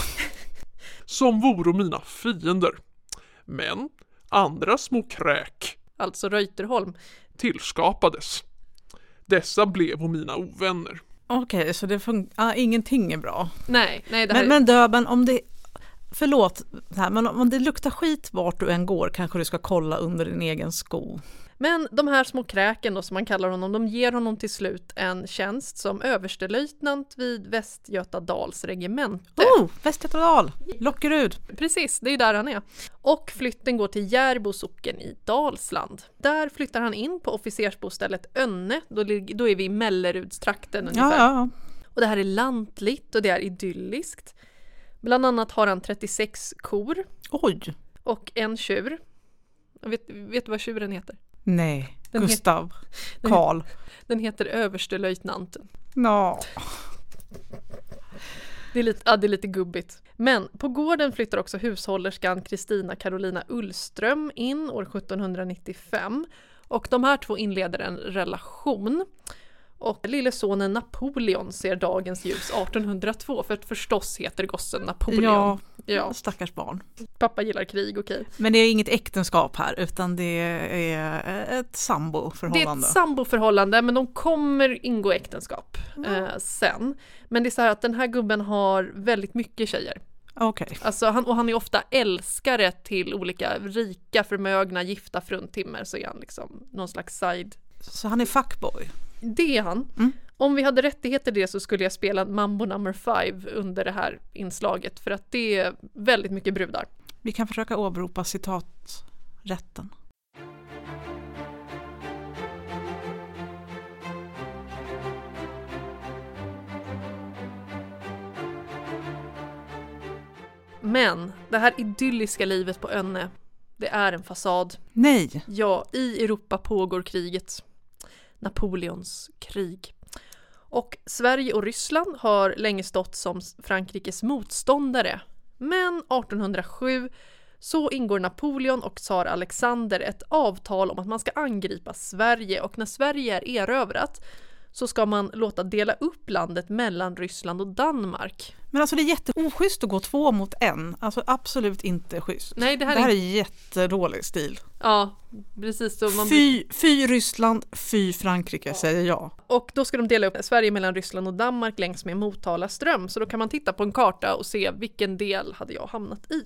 (laughs) som voro mina fiender. Men andra små kräk Alltså Reuterholm. tillskapades. Dessa blev mina ovänner. okej, så det fun- ah, ingenting är bra. Nej, nej det här Men, men Döben, om det, förlåt, här, men om det luktar skit vart du än går kanske du ska kolla under din egen sko. Men de här små kräken då som man kallar honom, de ger honom till slut en tjänst som överstelöjtnant vid Västgötadals regemente. Oh, Västgötadal, Lockerud. Precis, det är där han är. Och flytten går till Järbo socken i Dalsland. Där flyttar han in på officersbostället Önne, då, då är vi i Mellerudstrakten ungefär. ja, ja. Och det här är lantligt och det är idylliskt. Bland annat har han 36 kor Oj, och en tjur. Vet, vet du vad tjuren heter? Nej, Den Gustav, den- Karl. Den heter överstelöjtnanten. Nå. Det är, lite, ja, det är lite gubbigt. Men på gården flyttar också hushållerskan Kristina Carolina Ullström in år 1795 och de här två inleder en relation. Och lille sonen Napoleon ser dagens ljus 1802 för att förstås heter gossen Napoleon. Ja, Ja, stackars barn. pappa gillar krig, okej. Men det är inget äktenskap här utan det är ett Det är samboförhållande. ett samboförhållande men de kommer ingå äktenskap eh, sen. Men det är så här att den här gubben har väldigt mycket tjejer. Okej, Alltså han, och han är ofta älskare till olika rika, förmögna, gifta fruntimmer så är han liksom någon slags side. Så han är fuckboy. Det är han. Mm. Om vi hade rättigheter till det så skulle jag spela Mambo number five under det här inslaget för att det är väldigt mycket brudar. Vi kan försöka åberopa citaträtten. Men det här idylliska livet på Önne, Det är en fasad. Nej, Ja, i Europa pågår kriget. Napoleons krig. Och Sverige och Ryssland har länge stått som Frankrikes motståndare. Men 1807 så ingår Napoleon och tsar Alexander ett avtal om att man ska angripa Sverige och när Sverige är erövrat så ska man låta dela upp landet mellan Ryssland och Danmark. men alltså det är jätteoschysst att gå två mot en. Alltså absolut inte schysst. Nej, det här det här är... är jättedålig stil. Ja, precis. Så man... Fy, fy Ryssland, fy Frankrike säger jag. Och då ska de dela upp Sverige mellan Ryssland och Danmark längs med Motala ström. Så då kan man titta på en karta och se vilken del hade jag hamnat i.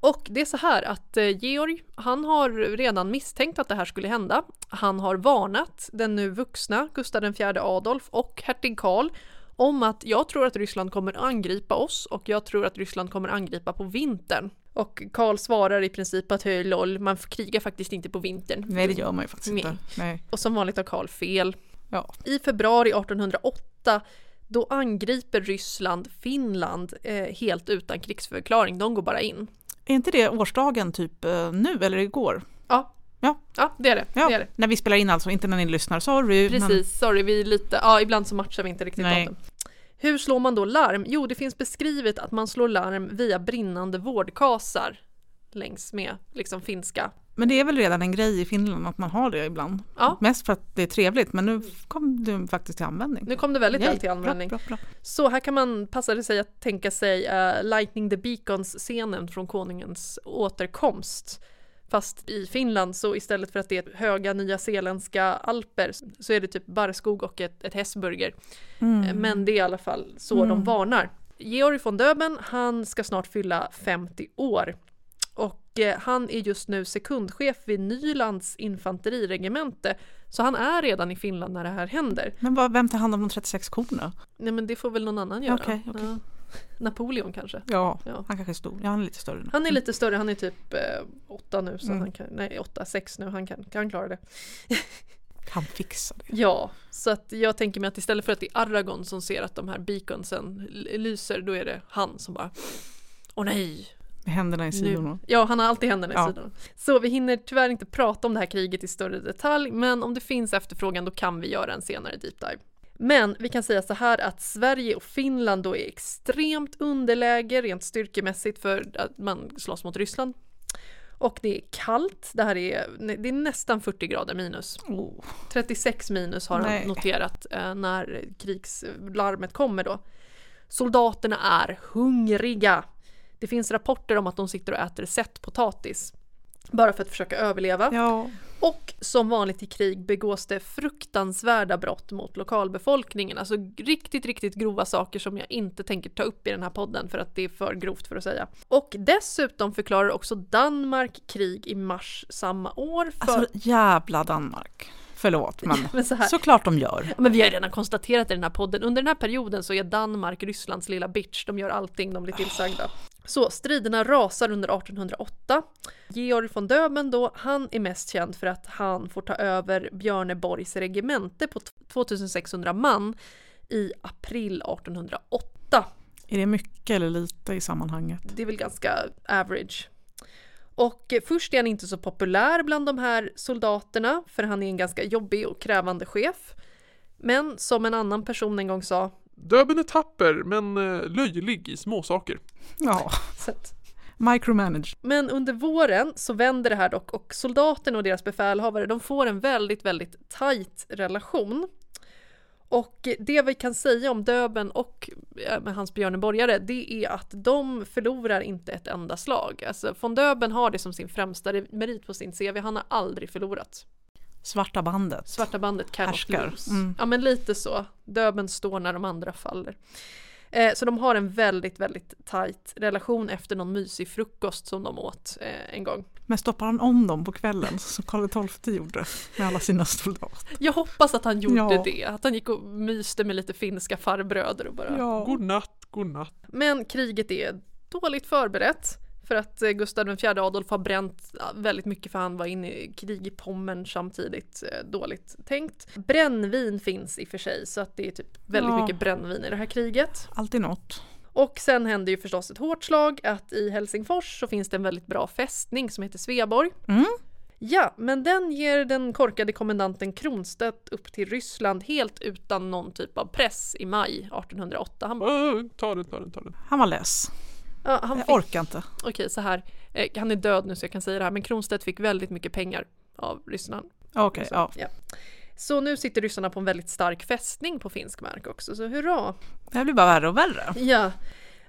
Och det är så här att eh, Georg, han har redan misstänkt att det här skulle hända. Han har varnat den nu vuxna Gustav IV Adolf och hertig Karl om att jag tror att Ryssland kommer angripa oss och jag tror att Ryssland kommer angripa på vintern. Och Karl svarar i princip att hej lol, man krigar faktiskt inte på vintern. Nej det gör man ju faktiskt Nej. inte. Nej. Och som vanligt har Karl fel. Ja. I februari 1808 då angriper Ryssland Finland eh, helt utan krigsförklaring. De går bara in. Är inte det årsdagen typ eh, nu eller igår? Ja, Ja, ja det är det. ja. Det är det. när vi spelar in alltså, inte när ni lyssnar. Sorry. Men... Precis, sorry vi lite, ja ibland så matchar vi inte riktigt Nej. datum. Hur slår man då larm? Jo, det finns beskrivet att man slår larm via brinnande vårdkasar längs med liksom finska. Men det är väl redan en grej i Finland att man har det ibland. Ja. Mest för att det är trevligt men nu kom det faktiskt till användning. Nu kom det väldigt Yay, väl till användning. Bra, bra, bra. Så här kan man passa sig att tänka sig uh, Lightning the Beacons-scenen från konungens återkomst. Fast i Finland så istället för att det är höga nyzeeländska alper så är det typ barrskog och ett, ett hästburger. Mm. Eh, Men det är i alla fall så de varnar. Georg von Döben, han ska snart fylla 50 år. Och eh, han är just nu sekundchef vid Nylands infanteriregemente. Så han är redan i Finland när det här händer. Men vad, vem tar hand om de 36 korna? Nej men det får väl någon annan göra. Okej, okej. Ja. Napoleon kanske. Ja, Ja. han kanske är stor. Ja, han är lite större nu. Han är lite större, han är typ eh, åtta nu så Mm. han kan, nej åtta, sex nu, han kan, kan klara det. (laughs) Han fixar det. Ja, så att jag tänker mig att istället för att det är Aragorn som ser att de här beaconsen lyser, då är det han som bara Åh nej! Med händerna i sidorna. Nu. Ja, han har alltid händerna Ja. i sidorna. Så vi hinner tyvärr inte prata om det här kriget i större detalj, men om det finns efterfrågan då kan vi göra en senare deep dive. Men vi kan säga så här att Sverige och Finland då är extremt underläge rent styrkemässigt för att man slåss mot Ryssland. Och det är kallt, det här är, det är nästan 40 grader minus. Oh. 36 minus har Nej. han noterat eh, när krigslarmet kommer då. Soldaterna är hungriga. Det finns rapporter om att de sitter och äter sättpotatis. Bara för att försöka överleva. Ja, Och som vanligt i krig begås det fruktansvärda brott mot lokalbefolkningen. Alltså riktigt, riktigt grova saker som jag inte tänker ta upp i den här podden för att det är för grovt för att säga. Och dessutom förklarar också Danmark krig i mars samma år. För... alltså jävla Danmark. Förlåt, men men så här, såklart de gör. Ja, Men vi har redan konstaterat i den här podden, under den här perioden så är Danmark Rysslands lilla bitch, de gör allting de blir tillsagda. Så striderna rasar under 1808. Georg von Döben då, han är mest känd för att han får ta över Björneborgs regemente på 2600 man i april 1808. Är det mycket eller lite i sammanhanget? Det är väl ganska average. Och först är han inte så populär bland de här soldaterna, för han är en ganska jobbig och krävande chef. Men som en annan person en gång sa, Döben är tapper men eh, löjlig i småsaker. Ja, (laughs) micromanage. Men under våren så vänder det här dock och soldaterna och deras befälhavare de får en väldigt, väldigt tajt relation. Och det vi kan säga om Döben och eh, med hans björneborgare det är att de förlorar inte ett enda slag. Alltså von Döben har det som sin främsta merit på sin CV, han har aldrig förlorat. Svarta bandet. Svarta bandet Härskar. Mm. Ja men lite så. Döben står när de andra faller. Eh, så de har en väldigt, väldigt tajt relation efter någon mysig frukost som de åt eh, en gång. Men stoppar han om dem på kvällen som Karl XII gjorde med alla sina soldater? Jag hoppas att han gjorde Ja. det, att han gick och myste med lite finska farbröder och bara. Ja. God natt, god natt. Men kriget är dåligt förberett. För att eh, Gustav IV Adolf har bränt väldigt mycket för han var inne i krig i Pommern samtidigt. Eh, Dåligt tänkt. Brännvin finns i och för sig så att det är typ väldigt Ja. mycket brännvin i det här kriget. Alltid något. Och sen händer ju förstås ett hårt slag att i Helsingfors så finns det en väldigt bra fästning som heter Sveaborg. Mm. Ja, men den ger den korkade kommendanten Kronstedt upp till Ryssland helt utan någon typ av press i maj 1808. Han, Äh, ta den, ta den, ta den. Han var less. Ja, han Jag fick, orkar inte. okej så här, eh, han är död nu så jag kan säga det här, men Kronstedt fick väldigt mycket pengar av Ryssland. Okej, Så, ja. ja. så nu sitter ryssarna på en väldigt stark fästning på finsk mark också, så hurra! Det här blir bara värre och värre. Ja.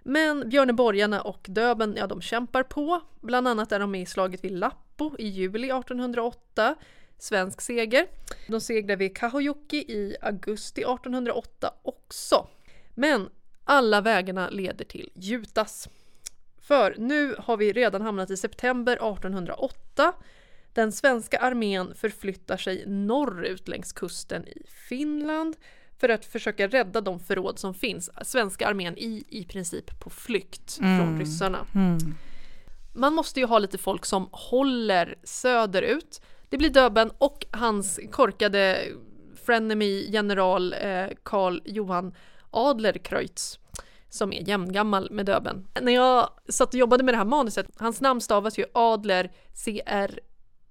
Men Björneborgarna och Döben, ja de kämpar på. Bland annat är de med i slaget vid Lappo i juli 1808. Svensk seger. De segrar vid Kahojoki i augusti 1808 också. Men alla vägarna leder till Jutas. För nu har vi redan hamnat i september 1808. Den svenska armén förflyttar sig norrut längs kusten i Finland för att försöka rädda de förråd som finns. Svenska armén i, i princip på flykt från ryssarna. Mm. Man måste ju ha lite folk som håller söderut. Det blir Döben och hans korkade frenemy general eh, Karl Johan Adlerkreutz som är jämngammal med Döben. När jag satt och jobbade med det här manuset, hans namn stavas ju Adler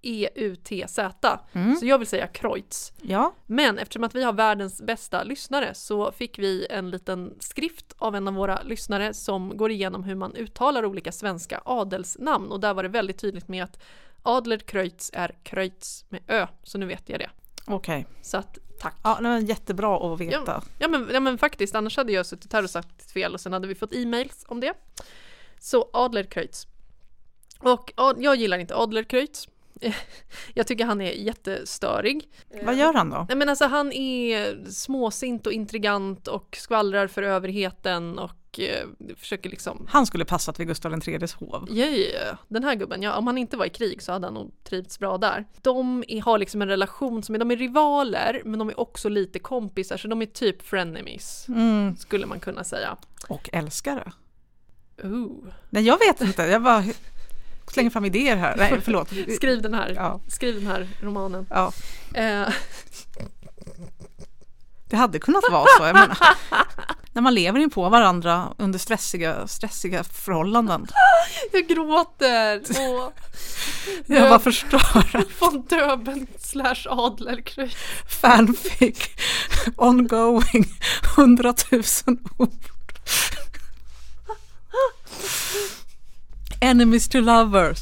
C-R-E-U-T-Z. Så jag vill säga Kreutz. Ja, Men eftersom att vi har världens bästa lyssnare så fick vi en liten skrift av en av våra lyssnare som går igenom hur man uttalar olika svenska adelsnamn och där var det väldigt tydligt med att Adler Kreutz är Kreutz med Ö, så nu vet jag det. okej. Så att tack. Ja, det var jättebra att veta. Ja, ja, men, ja men faktiskt, annars hade jag suttit här och sagt fel och sen hade vi fått e-mails om det. Så Adler Kreutz. Och jag gillar inte Adler Kreutz. (laughs) Jag tycker han är jättestörig. Vad gör han då? Nej men alltså han är småsint och intrigant och skvallrar för överheten och eh, försöker liksom Han skulle passat vid Gustav IIIs hov. Ja, ja, ja, den här gubben, ja, om han inte var i krig så hade han nog trivts bra där. De är, har liksom en relation som är, de är rivaler men de är också lite kompisar så de är typ frenemies Mm. skulle man kunna säga. Och älskare. Ooh. Nej, jag vet inte. Jag bara slänger fram idéer här. Nej, förlåt. Skriv den här, Ja. skriv den här romanen. Ja, Eh, det hade kunnat vara så. Jag menar, (laughs) när man lever in på varandra under stressiga, stressiga förhållanden. (laughs) jag gråter! Åh. (laughs) Jag bara förstår. (laughs) Von Döben slash Adlerkreutz. Fanfic ongoing 100 000 ord. Enemies to lovers.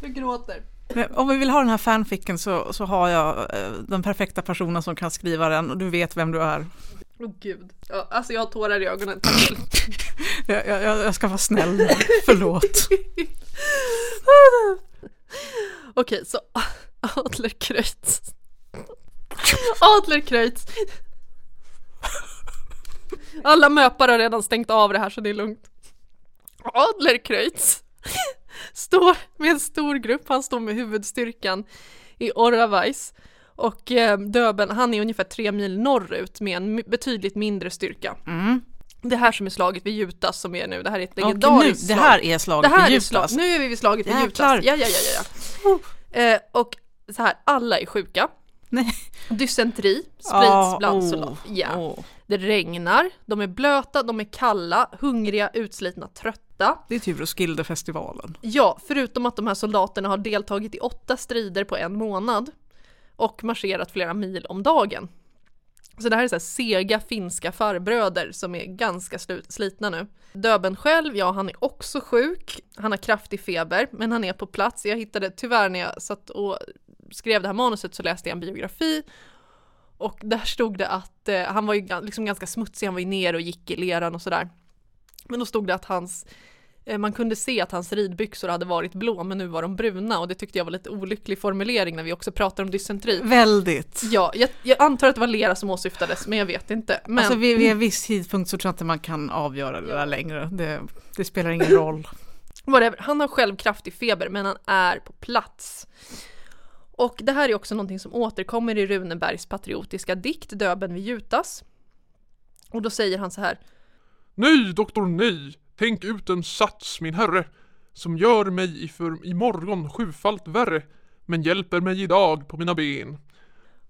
Jag gråter. Men Om vi vill ha den här fanficken så, så har jag eh, den perfekta personen som kan skriva den och du vet vem du är. Åh gud. Ja, alltså jag har tårar i ögonen. (laughs) Jag, jag, jag ska vara snäll. Förlåt. (laughs) Okej, så Adlerkreutz. Adlerkreutz. Alla möpare har redan stängt av det här så det är lugnt. Adlerkreutz (laughs) står med en stor grupp, han står med huvudstyrkan i Oravais. Och eh, Döben, han är ungefär tre mil norrut med en betydligt mindre styrka. Mm. Det här som är slaget vid Jutas som är nu, det här är ett legendariskt det slag. här är slaget Det här vid är Jutas. nu är vi vid slaget vid. Jutas. Ja, ja, ja, ja. Eh, och så här, alla är sjuka. Nej. Dysenteri sprids Ah, bland oh, soldater. Ja. oh. Det regnar, de är blöta, de är kalla, hungriga, utslitna, trötta. Det är typ Roskildefestivalen. Ja, förutom att de här soldaterna har deltagit i åtta strider på en månad och marscherat flera mil om dagen. Så det här är så här sega finska farbröder som är ganska slut, slitna nu. Döben själv, ja han är också sjuk. Han har kraftig feber, men han är på plats. Jag hittade tyvärr när jag satt och skrev det här manuset så läste jag en biografi och där stod det att eh, han var ju liksom ganska smutsig, han var ju ner och gick i leran och sådär. Men då stod det att hans eh, man kunde se att hans ridbyxor hade varit blå men nu var de bruna och det tyckte jag var lite olycklig formulering när vi också pratar om dysenteri. Väldigt. Ja, jag, jag antar att det var lera som åsyftades men jag vet inte. Men Alltså vid, vid en viss tidpunkt så tror jag inte man kan avgöra det där längre. Det, det spelar ingen roll. whatever. han har själv kraftig feber men han är på plats. Och det här är också någonting som återkommer i Runebergs patriotiska dikt Döben vid Jutas. Och då säger han så här. Nej, doktor, nej. Tänk ut en sats, min herre, som gör mig i för imorgon sjufalt värre, men hjälper mig idag på mina ben.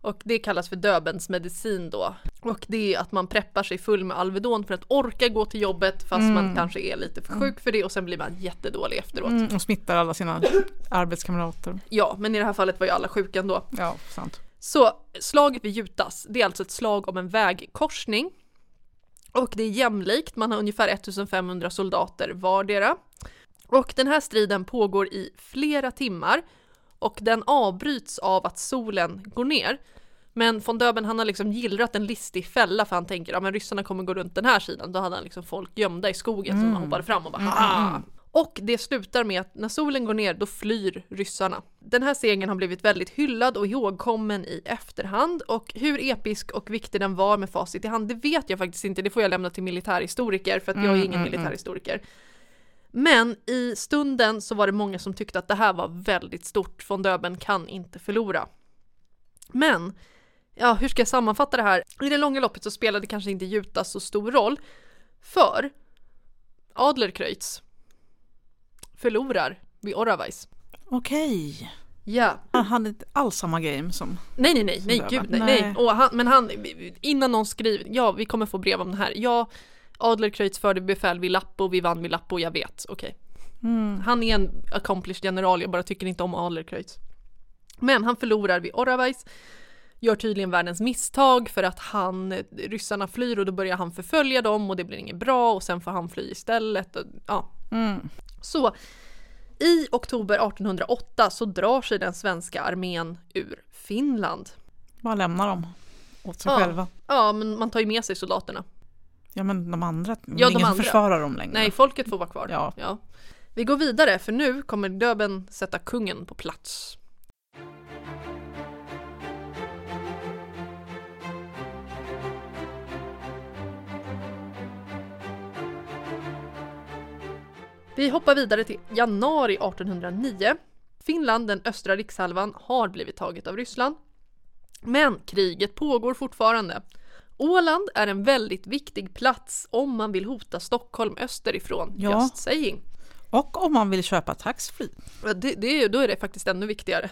Och det kallas för Döbens medicin då. Och det är att man preppar sig full med Alvedon för att orka gå till jobbet fast man kanske är lite för sjuk för det och sen blir man jättedålig efteråt. Mm, och smittar alla sina arbetskamrater. Ja, men i det här fallet var ju alla sjuka ändå. Ja, sant. Så slaget vid Jutas, det är alltså ett slag om en vägkorsning. Och det är jämlikt, man har ungefär 1500 soldater vardera. Och den här striden pågår i flera timmar och den avbryts av att solen går ner. Men von Döben han har liksom gillrat en listig fälla för han tänker att ja, ryssarna kommer gå runt den här sidan. Då hade han liksom folk gömda i skogen som han hoppade fram och bara Haha! Och det slutar med att när solen går ner då flyr ryssarna. Den här segern har blivit väldigt hyllad och ihågkommen i efterhand och hur episk och viktig den var med facit i hand det vet jag faktiskt inte, det får jag lämna till militärhistoriker för att jag är ingen militärhistoriker. Men i stunden så var det många som tyckte att det här var väldigt stort, von Döben kan inte förlora. Men, ja hur ska jag sammanfatta det här? I det långa loppet så spelade kanske inte Jutas så stor roll, för Adlerkreutz förlorar vid Oravais. Okej. Ja, Han hade inte alls samma game som... nej nej nej, nej gud nej, Nej. nej. Och han, men han, innan någon skriver, ja vi kommer få brev om det här, ja Adlerkreutz förde befäl vid Lappo, vi vann vid Lappo, jag vet, okej. Han är en accomplished general, jag bara tycker inte om Adlerkreutz. Men han förlorar vid Oravais, gör tydligen världens misstag för att han, ryssarna flyr och då börjar han förfölja dem och det blir inget bra och sen får han fly istället. Och, ja. Så i oktober 1808 så drar sig den svenska armén ur Finland. Bara lämnar dem åt sig Ja. själva. Ja, men man tar ju med sig soldaterna. Ja men de andra, Ja, ingen de andra. försvarar dem längre. Nej, folket får vara kvar. Ja. Vi går vidare för nu kommer Döben sätta kungen på plats. Vi hoppar vidare till januari 1809. Finland, den östra rikshalvan, har blivit taget av Ryssland. Men kriget pågår fortfarande. Åland är en väldigt viktig plats om man vill hota Stockholm österifrån, Ja. just saying. Och om man vill köpa taxfree. Det, det, då är det faktiskt ännu viktigare.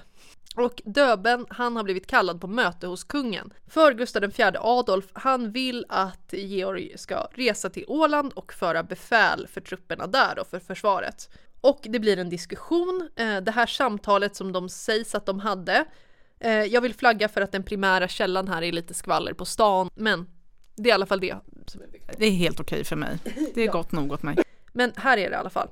Och Döben, han har blivit kallad på möte hos kungen. För Gustav IV Adolf, han vill att Georg ska resa till Åland och föra befäl för trupperna där och för försvaret. Och det blir en diskussion, eh, det här samtalet som de sägs att de hade. Eh, jag vill flagga för att den primära källan här är lite skvaller på stan, men det är i alla fall det som är viktigt. Det är helt okej för mig. Det är (laughs) gott nog åt mig. Men här är det i alla fall.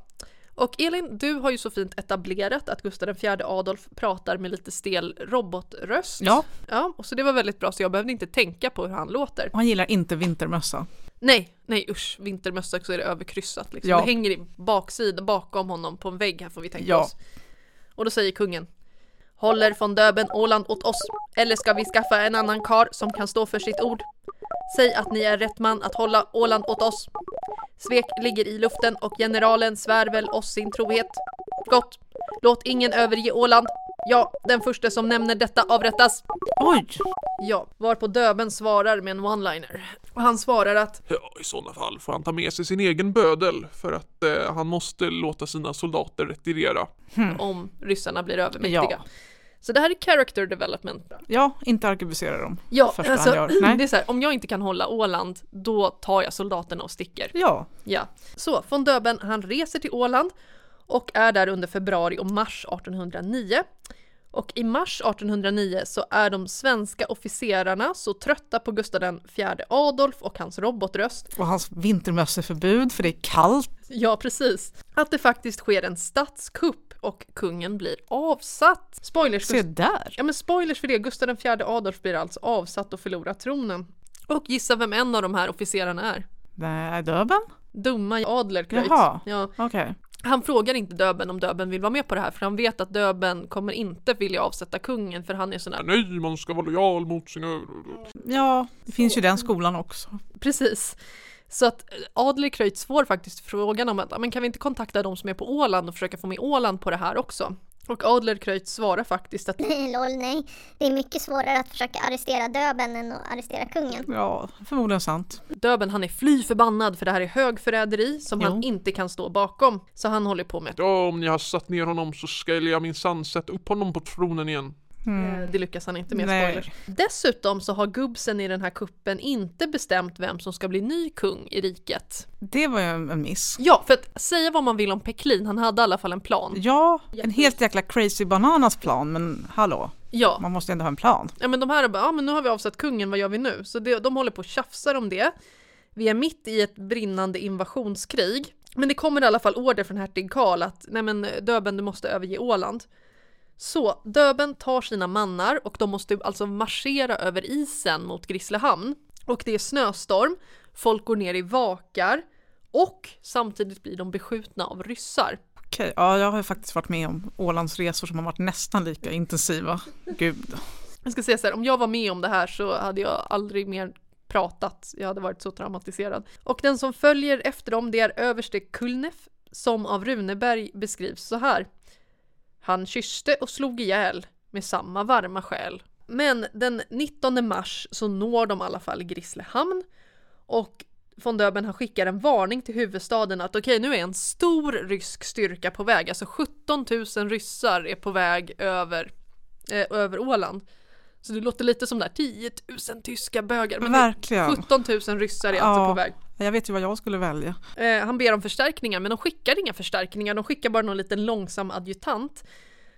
Och Elin, du har ju så fint etablerat att Gustav IV Adolf pratar med lite stel robotröst. Ja, Ja, och så det var väldigt bra så jag behövde inte tänka på hur han låter. och han gillar inte vintermössa. Nej, nej usch, vintermössa så är det överkryssat liksom. Ja. Det hänger i baksidan bakom honom på en vägg här får vi tänka Ja. oss. Och då säger kungen Håller von Döben Åland åt oss? Eller ska vi skaffa en annan kar som kan stå för sitt ord? Säg att ni är rätt man att hålla Åland åt oss. Svek ligger i luften och generalen svär väl oss sin trohet. Gott. Låt ingen överge Åland. Ja, den första som nämner detta avrättas. Oj! Ja, varpå Döben svarar med en one-liner. Och han svarar att Ja, i sådana fall får han ta med sig sin egen bödel för att eh, han måste låta sina soldater retirera. om ryssarna blir övermäktiga. Ja. Så det här är character development. Ja, inte arkebusera dem. Ja, Första alltså, han gör. Nej. det är så här, om jag inte kan hålla Åland, då tar jag soldaterna och sticker. Ja, Ja. Så von Döben, han reser till Åland och är där under februari och mars 1809. Och i mars 1809 så är de svenska officerarna så trötta på Gustav IV Adolf och hans robotröst och hans vintermösseförbud för det är kallt. Ja, precis. Att det faktiskt sker en statskupp och kungen blir avsatt. Spoilers, Se där! ja men spoilers för det, Gustav IV Adolf blir alltså avsatt och förlorar tronen. Och gissa vem en av de här officerarna är? Nej, Döben? Dumma Adlerkreutz. Jaha. Ja, Okej. han frågar inte Döben om Döben vill vara med på det här för han vet att Döben kommer inte vilja avsätta kungen för han är sån här Nej, man ska vara lojal mot sina... Ja, det finns ju den skolan också. Precis. Så att eh, Adlerkreutz får faktiskt frågan om att "Ja, men kan vi inte kontakta de som är på Åland och försöka få med Åland på det här också? Och Adlerkreutz svarar faktiskt att (laughs) Lol, nej. Det är mycket svårare att försöka arrestera Döben än att arrestera kungen. Ja, förmodligen sant. Döben han är fly förbannad för det här är högförräderi som han Jo. inte kan stå bakom. Så han håller på med Ja, om ni har satt ner honom så ska jag minsann sätta upp honom på tronen igen. Eh, Det lyckas han inte med, Nej. spoilers. Dessutom så har gubbsen i den här kuppen inte bestämt vem som ska bli ny kung i riket. Det var ju en miss. Ja, för att säga vad man vill om Peklin, han hade i alla fall en plan. Ja, en helt jäkla crazy bananas plan, men hallå, Ja, man måste ändå ha en plan. ja men de här är bara, ja men nu har vi avsatt kungen, vad gör vi nu? Så det, de håller på och tjafsar om det. Vi är mitt i ett brinnande invasionskrig. Men det kommer i alla fall order från hertig Karl att nej men Döben du måste överge Åland. Så Döben tar sina mannar och de måste alltså marschera över isen mot Grisslehamn. Och det är snöstorm, folk går ner i vakar och samtidigt blir de beskjutna av ryssar. Okej, ja, jag har ju faktiskt varit med om Ålandsresor som har varit nästan lika intensiva. Gud. Jag ska säga så här, om jag var med om det här så hade jag aldrig mer pratat. Jag hade varit så traumatiserad. Och den som följer efter dem det är överste Kulnef som av Runeberg beskrivs så här. Han kysste och slog ihjäl med samma varma själ. Men den 19 mars så når de i alla fall Grisslehamn och von Döben han skickar en varning till huvudstaden att okej nu är en stor rysk styrka på väg, alltså 17 000 ryssar är på väg över, eh, över Åland. Så det låter lite som där 10 000 tyska bögar. Men Verkligen. 17 000 ryssar är Ja. alltså på väg. Jag vet ju vad jag skulle välja. Eh, han ber om förstärkningar men de skickar inga förstärkningar, de skickar bara någon liten långsam adjutant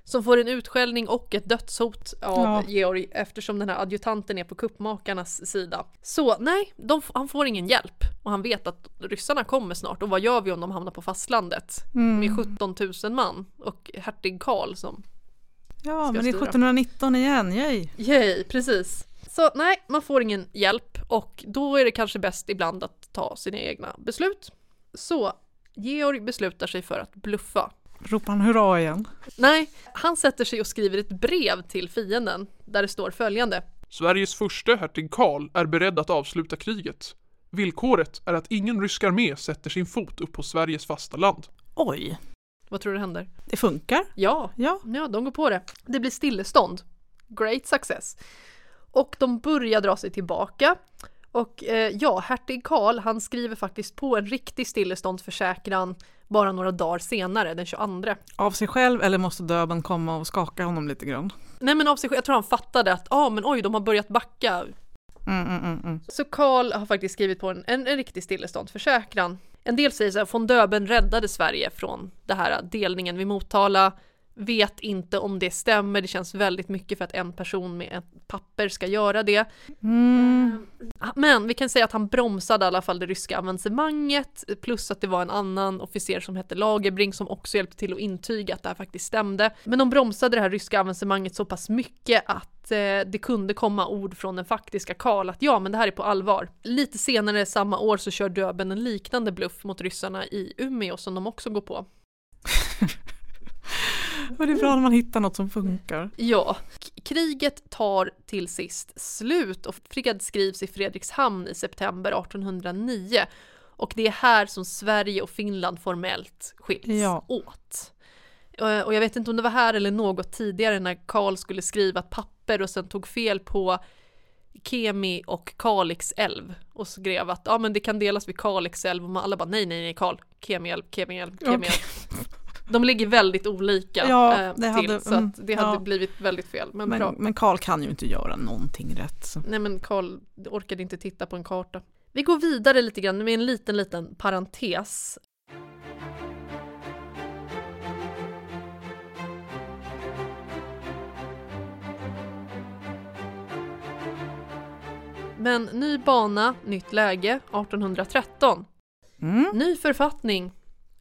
som får en utskällning och ett dödshot av Ja. Georg eftersom den här adjutanten är på kuppmakarnas sida. Så nej, de, han får ingen hjälp och han vet att ryssarna kommer snart och vad gör vi om de hamnar på fastlandet Mm. med 17 000 man och hertig Karl som Ja, Ska men det är styra. 1719 igen, yay! Yay, precis. Så nej, man får ingen hjälp och då är det kanske bäst ibland att ta sina egna beslut. Så Georg beslutar sig för att bluffa. Ropar han hurra igen? Nej, han sätter sig och skriver ett brev till fienden där det står följande. Sveriges förste hertig Karl är beredd att avsluta kriget. Villkoret är att ingen rysk armé sätter sin fot upp på Sveriges fasta land. Oj, Vad tror du händer? det funkar. Ja, Ja, ja, de går på det. Det blir stillestånd. Great success. Och de börjar dra sig tillbaka. Och eh, ja, hertig Karl han skriver faktiskt på en riktig stilleståndsförsäkran bara några dagar senare, den 22. av sig själv eller måste döben komma och skaka honom lite grann? Nej men av sig själv, jag tror han fattade att ja ah, men oj de har börjat backa. Mm, mm, mm, mm. Så Karl har faktiskt skrivit på en, en, en riktig stilleståndsförsäkran. En del säger så här, von Döben räddade Sverige från det här delningen vid Motala. Vet inte om det stämmer, det känns väldigt mycket för att en person med ett papper ska göra det. Mm. Men vi kan säga att han bromsade i alla fall det ryska avancemanget plus att det var en annan officer som hette Lagerbring som också hjälpte till att intyga att det här faktiskt stämde. Men de bromsade det här ryska avancemanget så pass mycket att eh, det kunde komma ord från den faktiska Karl att ja men det här är på allvar. Lite senare samma år så kör Döben en liknande bluff mot ryssarna i Umeå som de också går på. (laughs) Och det är bra när man hittar något som funkar. Ja, kriget tar till sist slut och fred skrivs i Fredrikshamn i september 1809. Och det är här som Sverige och Finland formellt skiljs Ja. åt. Eh, Och jag vet inte om det var här eller något tidigare när Karl skulle skriva ett papper och sen tog fel på Kemi och Kalix älv och skrev att ja men det kan delas vid Kalix älv och alla bara nej nej nej Karl, Kemi älv, Kemi älv, Kemi älv. De ligger väldigt olika Ja, eh, det till hade- så att det hade mm, ja. blivit väldigt fel. Men, bra. Men, men Karl kan ju inte göra någonting rätt. Så. Nej men Karl orkade inte titta på en karta. Vi går vidare lite grann med en liten liten parentes. Men ny bana, nytt läge, 1813. Mm. Ny författning.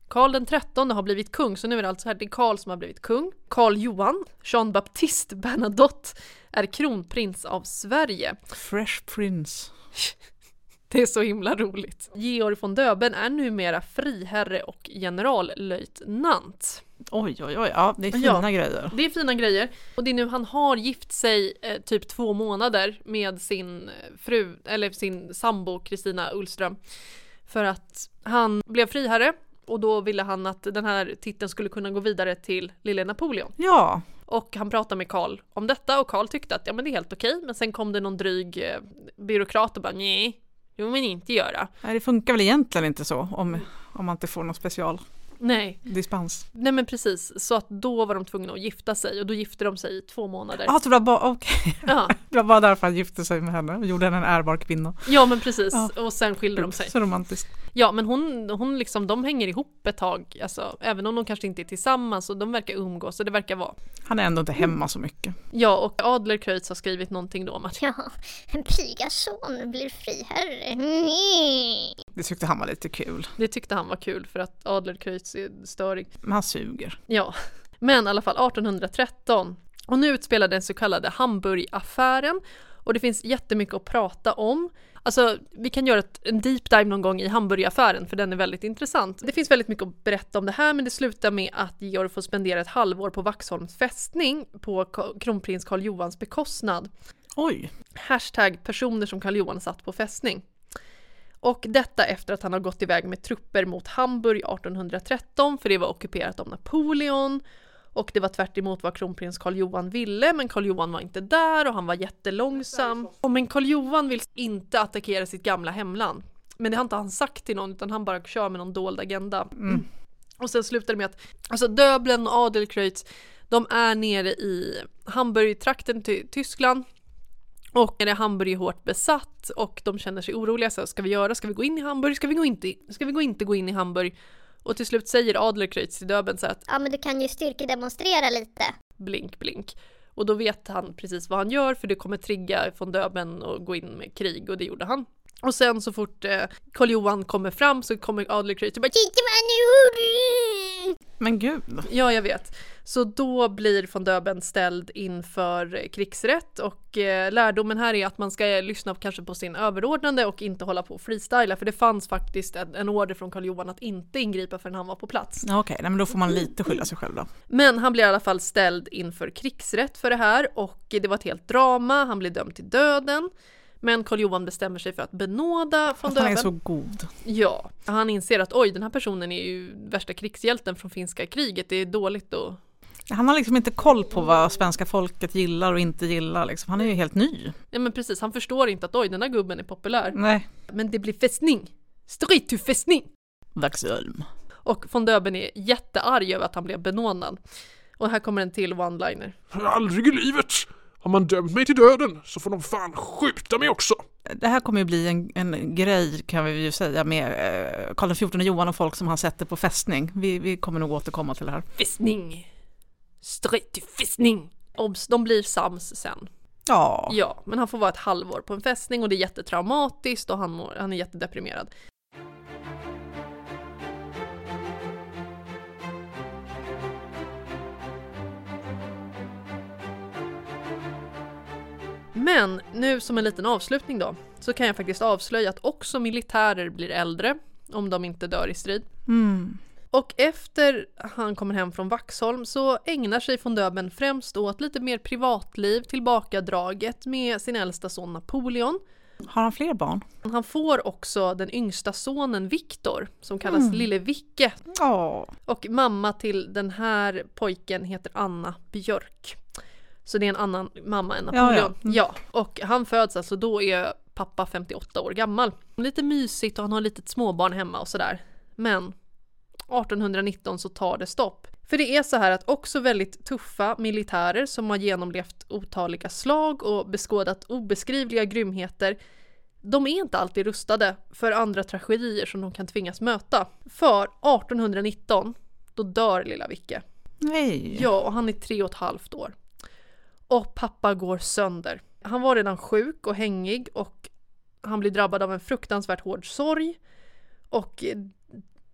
Karl den trettonde har blivit kung, så nu är det alltså hertig Karl som har blivit kung. Karl Johan, Jean Baptiste Bernadotte, är kronprins av Sverige. Fresh Prince. (laughs) Det är så himla roligt. Georg von Döben är numera friherre och generallöjtnant. Oj, oj, oj. Ja, det är fina Ja. grejer. Det är fina grejer. Och det är nu han har gift sig eh, typ två månader med sin eh, fru, eller sin sambo Kristina Ullström. För att han blev friherre och då ville han att den här titeln skulle kunna gå vidare till lille Napoleon. Ja, Och han pratade med Karl om detta och Karl tyckte att ja men det är helt okej. Men sen kom det någon dryg eh, byråkrat och bara nej, det vill man inte göra. nej, det funkar väl egentligen inte så om, om man inte får någon special Nej, dispens. nej men precis. Så att då var de tvungna att gifta sig och då gifte de sig i två månader. Ja, det var bara, okej. Ja, (laughs) Det var bara därför han gifte sig med henne och gjorde henne en ärbar kvinna. ja men precis. Ja. Och sen skilde de sig. Så romantiskt. Ja men hon, hon liksom, de hänger ihop ett tag, alltså, även om de kanske inte är tillsammans och de verkar umgås så det verkar vara. Han är ändå inte hemma så mycket. Ja och Adlercreutz har skrivit någonting då om att Ja, en pryga son blir friherre. Det tyckte han var lite kul. det tyckte han var kul för att Adlercreutz är Men han suger. Ja, men i alla fall 1813. Och nu utspelar den så kallade Hamburgaffären och det finns jättemycket att prata om. Alltså, vi kan göra ett, en deep dive någon gång i Hamburgaffären för den är väldigt intressant. Det finns väldigt mycket att berätta om det här men det slutar med att Georg får spendera ett halvår på Vaxholms fästning på kronprins Karl Johans bekostnad. Oj, Hashtag personer som Karl Johan satt på fästning. Och detta efter att han har gått iväg med trupper mot Hamburg 1813 för det var ockuperat av Napoleon. Och det var tvärt emot vad kronprins Karl Johan ville men Karl Johan var inte där och han var jättelångsam. Och men Karl Johan vill inte attackera sitt gamla hemland. Men det har inte han sagt till någon utan han bara kör med någon dold agenda. Och sen slutar det med att alltså Döbeln och Adelkreutz de är nere i Hamburgtrakten till Tyskland och när Hamburg är hårt besatt och de känner sig oroliga, så ska vi göra? Ska vi gå in i Hamburg? Ska vi, gå inte, ska vi gå inte gå in i Hamburg? Och till slut säger Adlercreutz till Döbeln så här att Ja, men du kan ju styrkedemonstrera lite. blink blink. Och då vet han precis vad han gör för det kommer trigga från Döbeln och gå in med krig och det gjorde han. Och sen så fort eh, Karl Johan kommer fram så kommer Adlercreutz och bara Titta men gud. Ja, jag vet. Så då blir von Döben ställd inför krigsrätt och eh, lärdomen här är att man ska lyssna kanske på sin överordnade och inte hålla på och freestyla för det fanns faktiskt en, en order från Karl Johan att inte ingripa förrän han var på plats. Okej, nej, men då får man lite skylla sig själv då. Men han blir i alla fall ställd inför krigsrätt för det här och det var ett helt drama, han blir dömd till döden. Men Karl Johan bestämmer sig för att benåda von Att han Döben. är så god. Ja, han inser att oj, den här personen är ju värsta krigshjälten från finska kriget, det är dåligt att Han har liksom inte koll på vad svenska folket gillar och inte gillar. Liksom. Han är ju helt ny. Ja men precis, han förstår inte att oj den här gubben är populär. Nej. Men det blir fästning! Straight to fästning! Vaxholm. Och von Döben är jättearg över att han blev benådad. Och här kommer en till one-liner. Aldrig i livet! Har man dömt mig till döden så får de fan skjuta mig också! Det här kommer ju bli en, en grej kan vi ju säga med eh, Karl XIV Johan och folk som han sätter på fästning. Vi, vi kommer nog återkomma till det här. Fästning! Straight to fästning! Obs, de blir sams sen. Ja, Ja, men han får vara ett halvår på en fästning och det är jättetraumatiskt och han, mår, han är jättedeprimerad. Men nu som en liten avslutning då, så kan jag faktiskt avslöja att också militärer blir äldre om de inte dör i strid. mm. Och efter han kommer hem från Vaxholm så ägnar sig von Döben främst åt lite mer privatliv, tillbakadraget med sin äldsta son Napoleon. har han fler barn? Han får också den yngsta sonen Viktor som kallas Lille Vicke Ja, och mamma till den här pojken heter Anna Björk. Så det är en annan mamma än Ja, ja. Napoleon. Mm. Ja, och han föds alltså, då är pappa 58 år gammal. Lite mysigt och han har ett litet småbarn hemma och sådär. Men 1819 så tar det stopp. För det är så här att också väldigt tuffa militärer som har genomlevt otaliga slag och beskådat obeskrivliga grymheter de är inte alltid rustade för andra tragedier som de kan tvingas möta. För 1819, då dör lilla Vicke. nej. Ja, och han är tre och ett halvt år. Och pappa går sönder. Han var redan sjuk och hängig och han blir drabbad av en fruktansvärt hård sorg. Och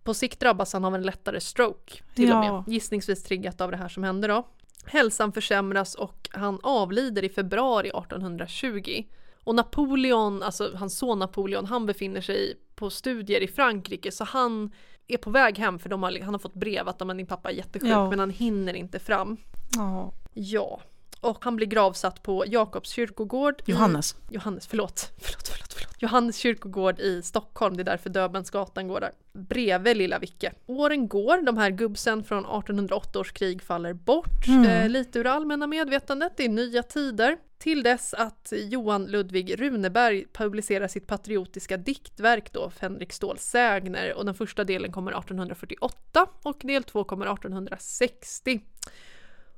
på sikt drabbas han av en lättare stroke till och Ja. med. Gissningsvis triggat av det här som hände då. Hälsan försämras och han avlider i februari 1820. Och Napoleon, alltså hans son Napoleon, han befinner sig på studier i Frankrike så han är på väg hem för de har, han har fått brev att "Men din pappa är jättesjuk Ja. men han hinner inte fram. Ja. Ja. Och han blir gravsatt på Jakobs kyrkogård. i- Johannes. Johannes, förlåt. förlåt, förlåt, förlåt. Johannes kyrkogård i Stockholm, det är därför Döbelnsgatan går där. Bredvid Lilla Vicke. Åren går, de här gubbsen från 1808 års krig faller bort. Mm. Eh, lite ur allmänna medvetandet, det är nya tider. Till dess att Johan Ludvig Runeberg publicerar sitt patriotiska diktverk då, Fänrik Stål sägner, och den första delen kommer 1848 och del två kommer 1860.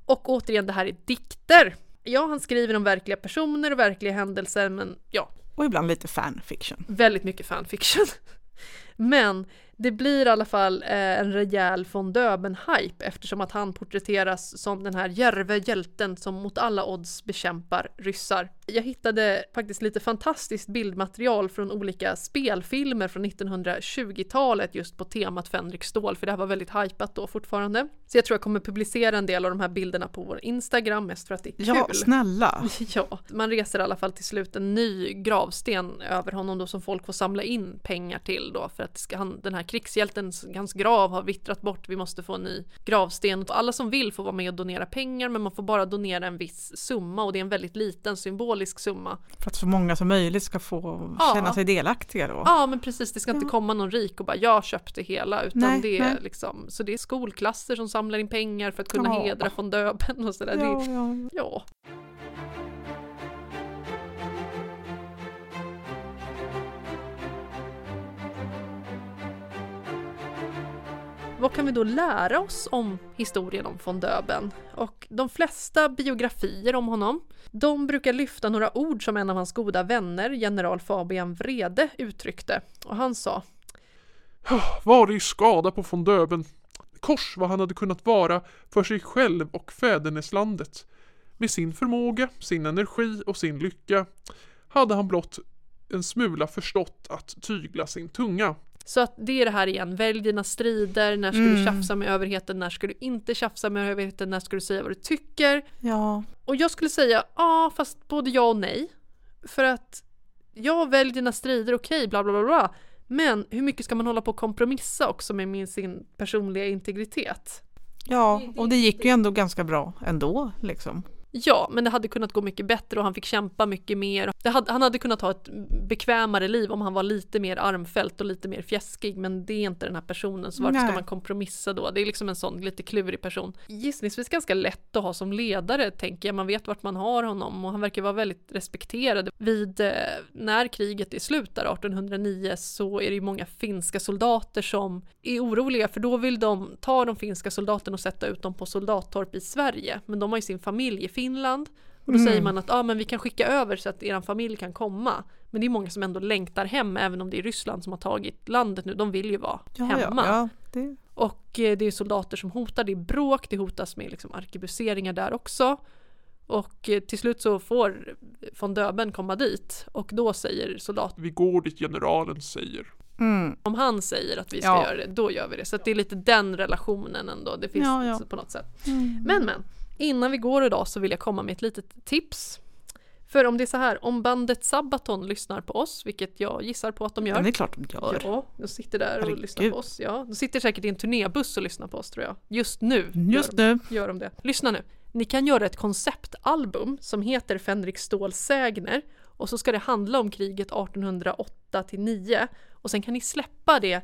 Och återigen, det här är dikter. Ja, han skriver om verkliga personer och verkliga händelser, men ja, Och ibland lite fanfiction. väldigt mycket fanfiction. (laughs) Men det blir i alla fall eh, en rejäl von Döben-hype eftersom att han porträtteras som den här djärve hjälten som mot alla odds bekämpar ryssar. Jag hittade faktiskt lite fantastiskt bildmaterial från olika spelfilmer från 1920-talet just på temat Fänrik Stål, för det här var väldigt hypat då fortfarande. Så jag tror jag kommer publicera en del av de här bilderna på vår Instagram mest för att det är kul. Ja, snälla. (laughs) Ja, man reser i alla fall till slut en ny gravsten över honom då som folk får samla in pengar till då för att ska han, den här krigshjältens, hans grav har vittrat bort, vi måste få en ny gravsten. Och alla som vill får vara med och donera pengar men man får bara donera en viss summa och det är en väldigt liten symbolisk summa. För att så många som möjligt ska få Ja. känna sig delaktiga då. Ja men precis, det ska inte komma någon rik och bara jag köpte hela utan Nej, det är nej. liksom, så det är skolklasser som samlar in pengar för att kunna Ja. hedra von Döben och sådär. Ja, Det, ja. Vad kan vi då lära oss om historien om von Döben? Och de flesta biografier om honom, de brukar lyfta några ord som en av hans goda vänner, general Fabian Vrede, uttryckte. Och han sa Var i skada på von Döben. Kors vad han hade kunnat vara för sig själv och fäderneslandet. Med sin förmåga, sin energi och sin lycka hade han blott en smula förstått att tygla sin tunga. Så att det är det här igen, välj dina strider, när ska du Mm. tjafsa med överheten, när ska du inte tjafsa med överheten, när ska du säga vad du tycker? ja. Och jag skulle säga ja, fast både ja och nej. För att ja, välj dina strider, okej, bla bla bla bla. Men hur mycket ska man hålla på och kompromissa också med min, sin personliga integritet? ja, och det gick ju ändå ganska bra ändå liksom. Ja, men det hade kunnat gå mycket bättre och han fick kämpa mycket mer. Hade, han hade kunnat ha ett bekvämare liv om han var lite mer armfält och lite mer fjäskig, men det är inte den här personen, så varför ska Nej. man kompromissa då? Det är liksom en sån lite klurig person. Gissningsvis ganska lätt att ha som ledare, tänker jag. Man vet vart man har honom och han verkar vara väldigt respekterad. Vid eh, när kriget är slut där 1809 så är det ju många finska soldater som är oroliga för då vill de ta de finska soldaterna och sätta ut dem på soldattorp i Sverige. Men de har ju sin familj i Finland och då säger man att ah, men vi kan skicka över så att er familj kan komma. Men det är många som ändå längtar hem även om det är Ryssland som har tagit landet nu. De vill ju vara Ja, hemma. ja, ja, det, Och eh, det är soldater som hotar, det är bråk, det hotas med liksom arkebuseringar där också. Och eh, till slut så får von Döben komma dit och då säger soldaten, Vi går dit generalen säger. mm. om han säger att vi ska Ja. göra det, då gör vi det. Så att det är lite den relationen ändå, det finns Ja, ja. på något sätt. Men men, innan vi går idag så vill jag komma med ett litet tips. För om det är så här, om bandet Sabaton lyssnar på oss, vilket jag gissar på att de gör. Det är klart de gör. Ja, de sitter där och Herregud. lyssnar på oss. Ja, de sitter säkert i en turnébuss och lyssnar på oss tror jag. Just nu. Just gör, nu. gör de det. Lyssna nu. Ni kan göra ett konceptalbum som heter Fänrik Stål sägner och så ska det handla om kriget 1808 till 9 och sen kan ni släppa det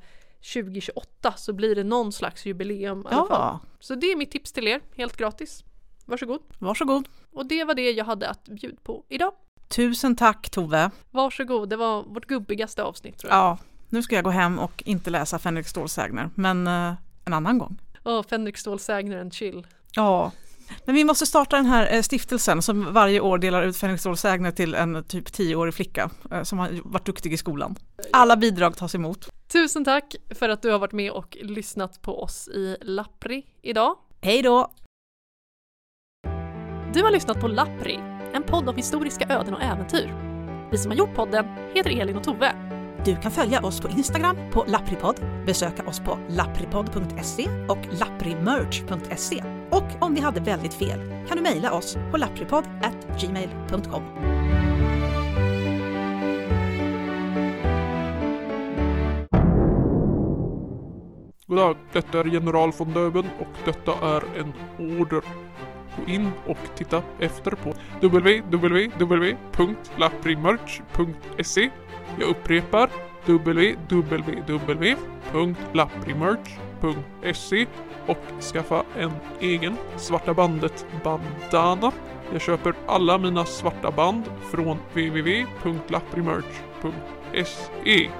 2028 så blir det någon slags jubileum i alla fall. Ja, Så det är mitt tips till er, helt gratis. Varsågod. varsågod. Och det var det jag hade att bjuda på idag. Tusen tack Tove. Varsågod, det var vårt gubbigaste avsnitt tror jag. Ja, nu ska jag gå hem och inte läsa Fänrik Ståls sägner, men eh, en annan gång. Åh, Fänrik Stål sägnaren, chill. Ja, men vi måste starta den här eh, stiftelsen som varje år delar ut Fänrik Ståls sägner till en typ tioårig flicka eh, som har varit duktig i skolan. Alla bidrag tas emot. Tusen tack för att du har varit med och lyssnat på oss i Lappri idag. Hej då! Du har lyssnat på Lappri, en podd om historiska öden och äventyr. Vi som har gjort podden heter Elin och Tove. Du kan följa oss på Instagram på lappripodd, besöka oss på lappripodd.se och lapprimerch.se. Och om vi hade väldigt fel kan du mejla oss på lappripodd@gmail.com. Goddag, detta är general von Döben och detta är en order gå in och titta efter på www.laprimerch.se Jag upprepar www.laprimerch.se och skaffa en egen Svarta bandet bandana. Jag köper alla mina svarta band från www.laprimerch.se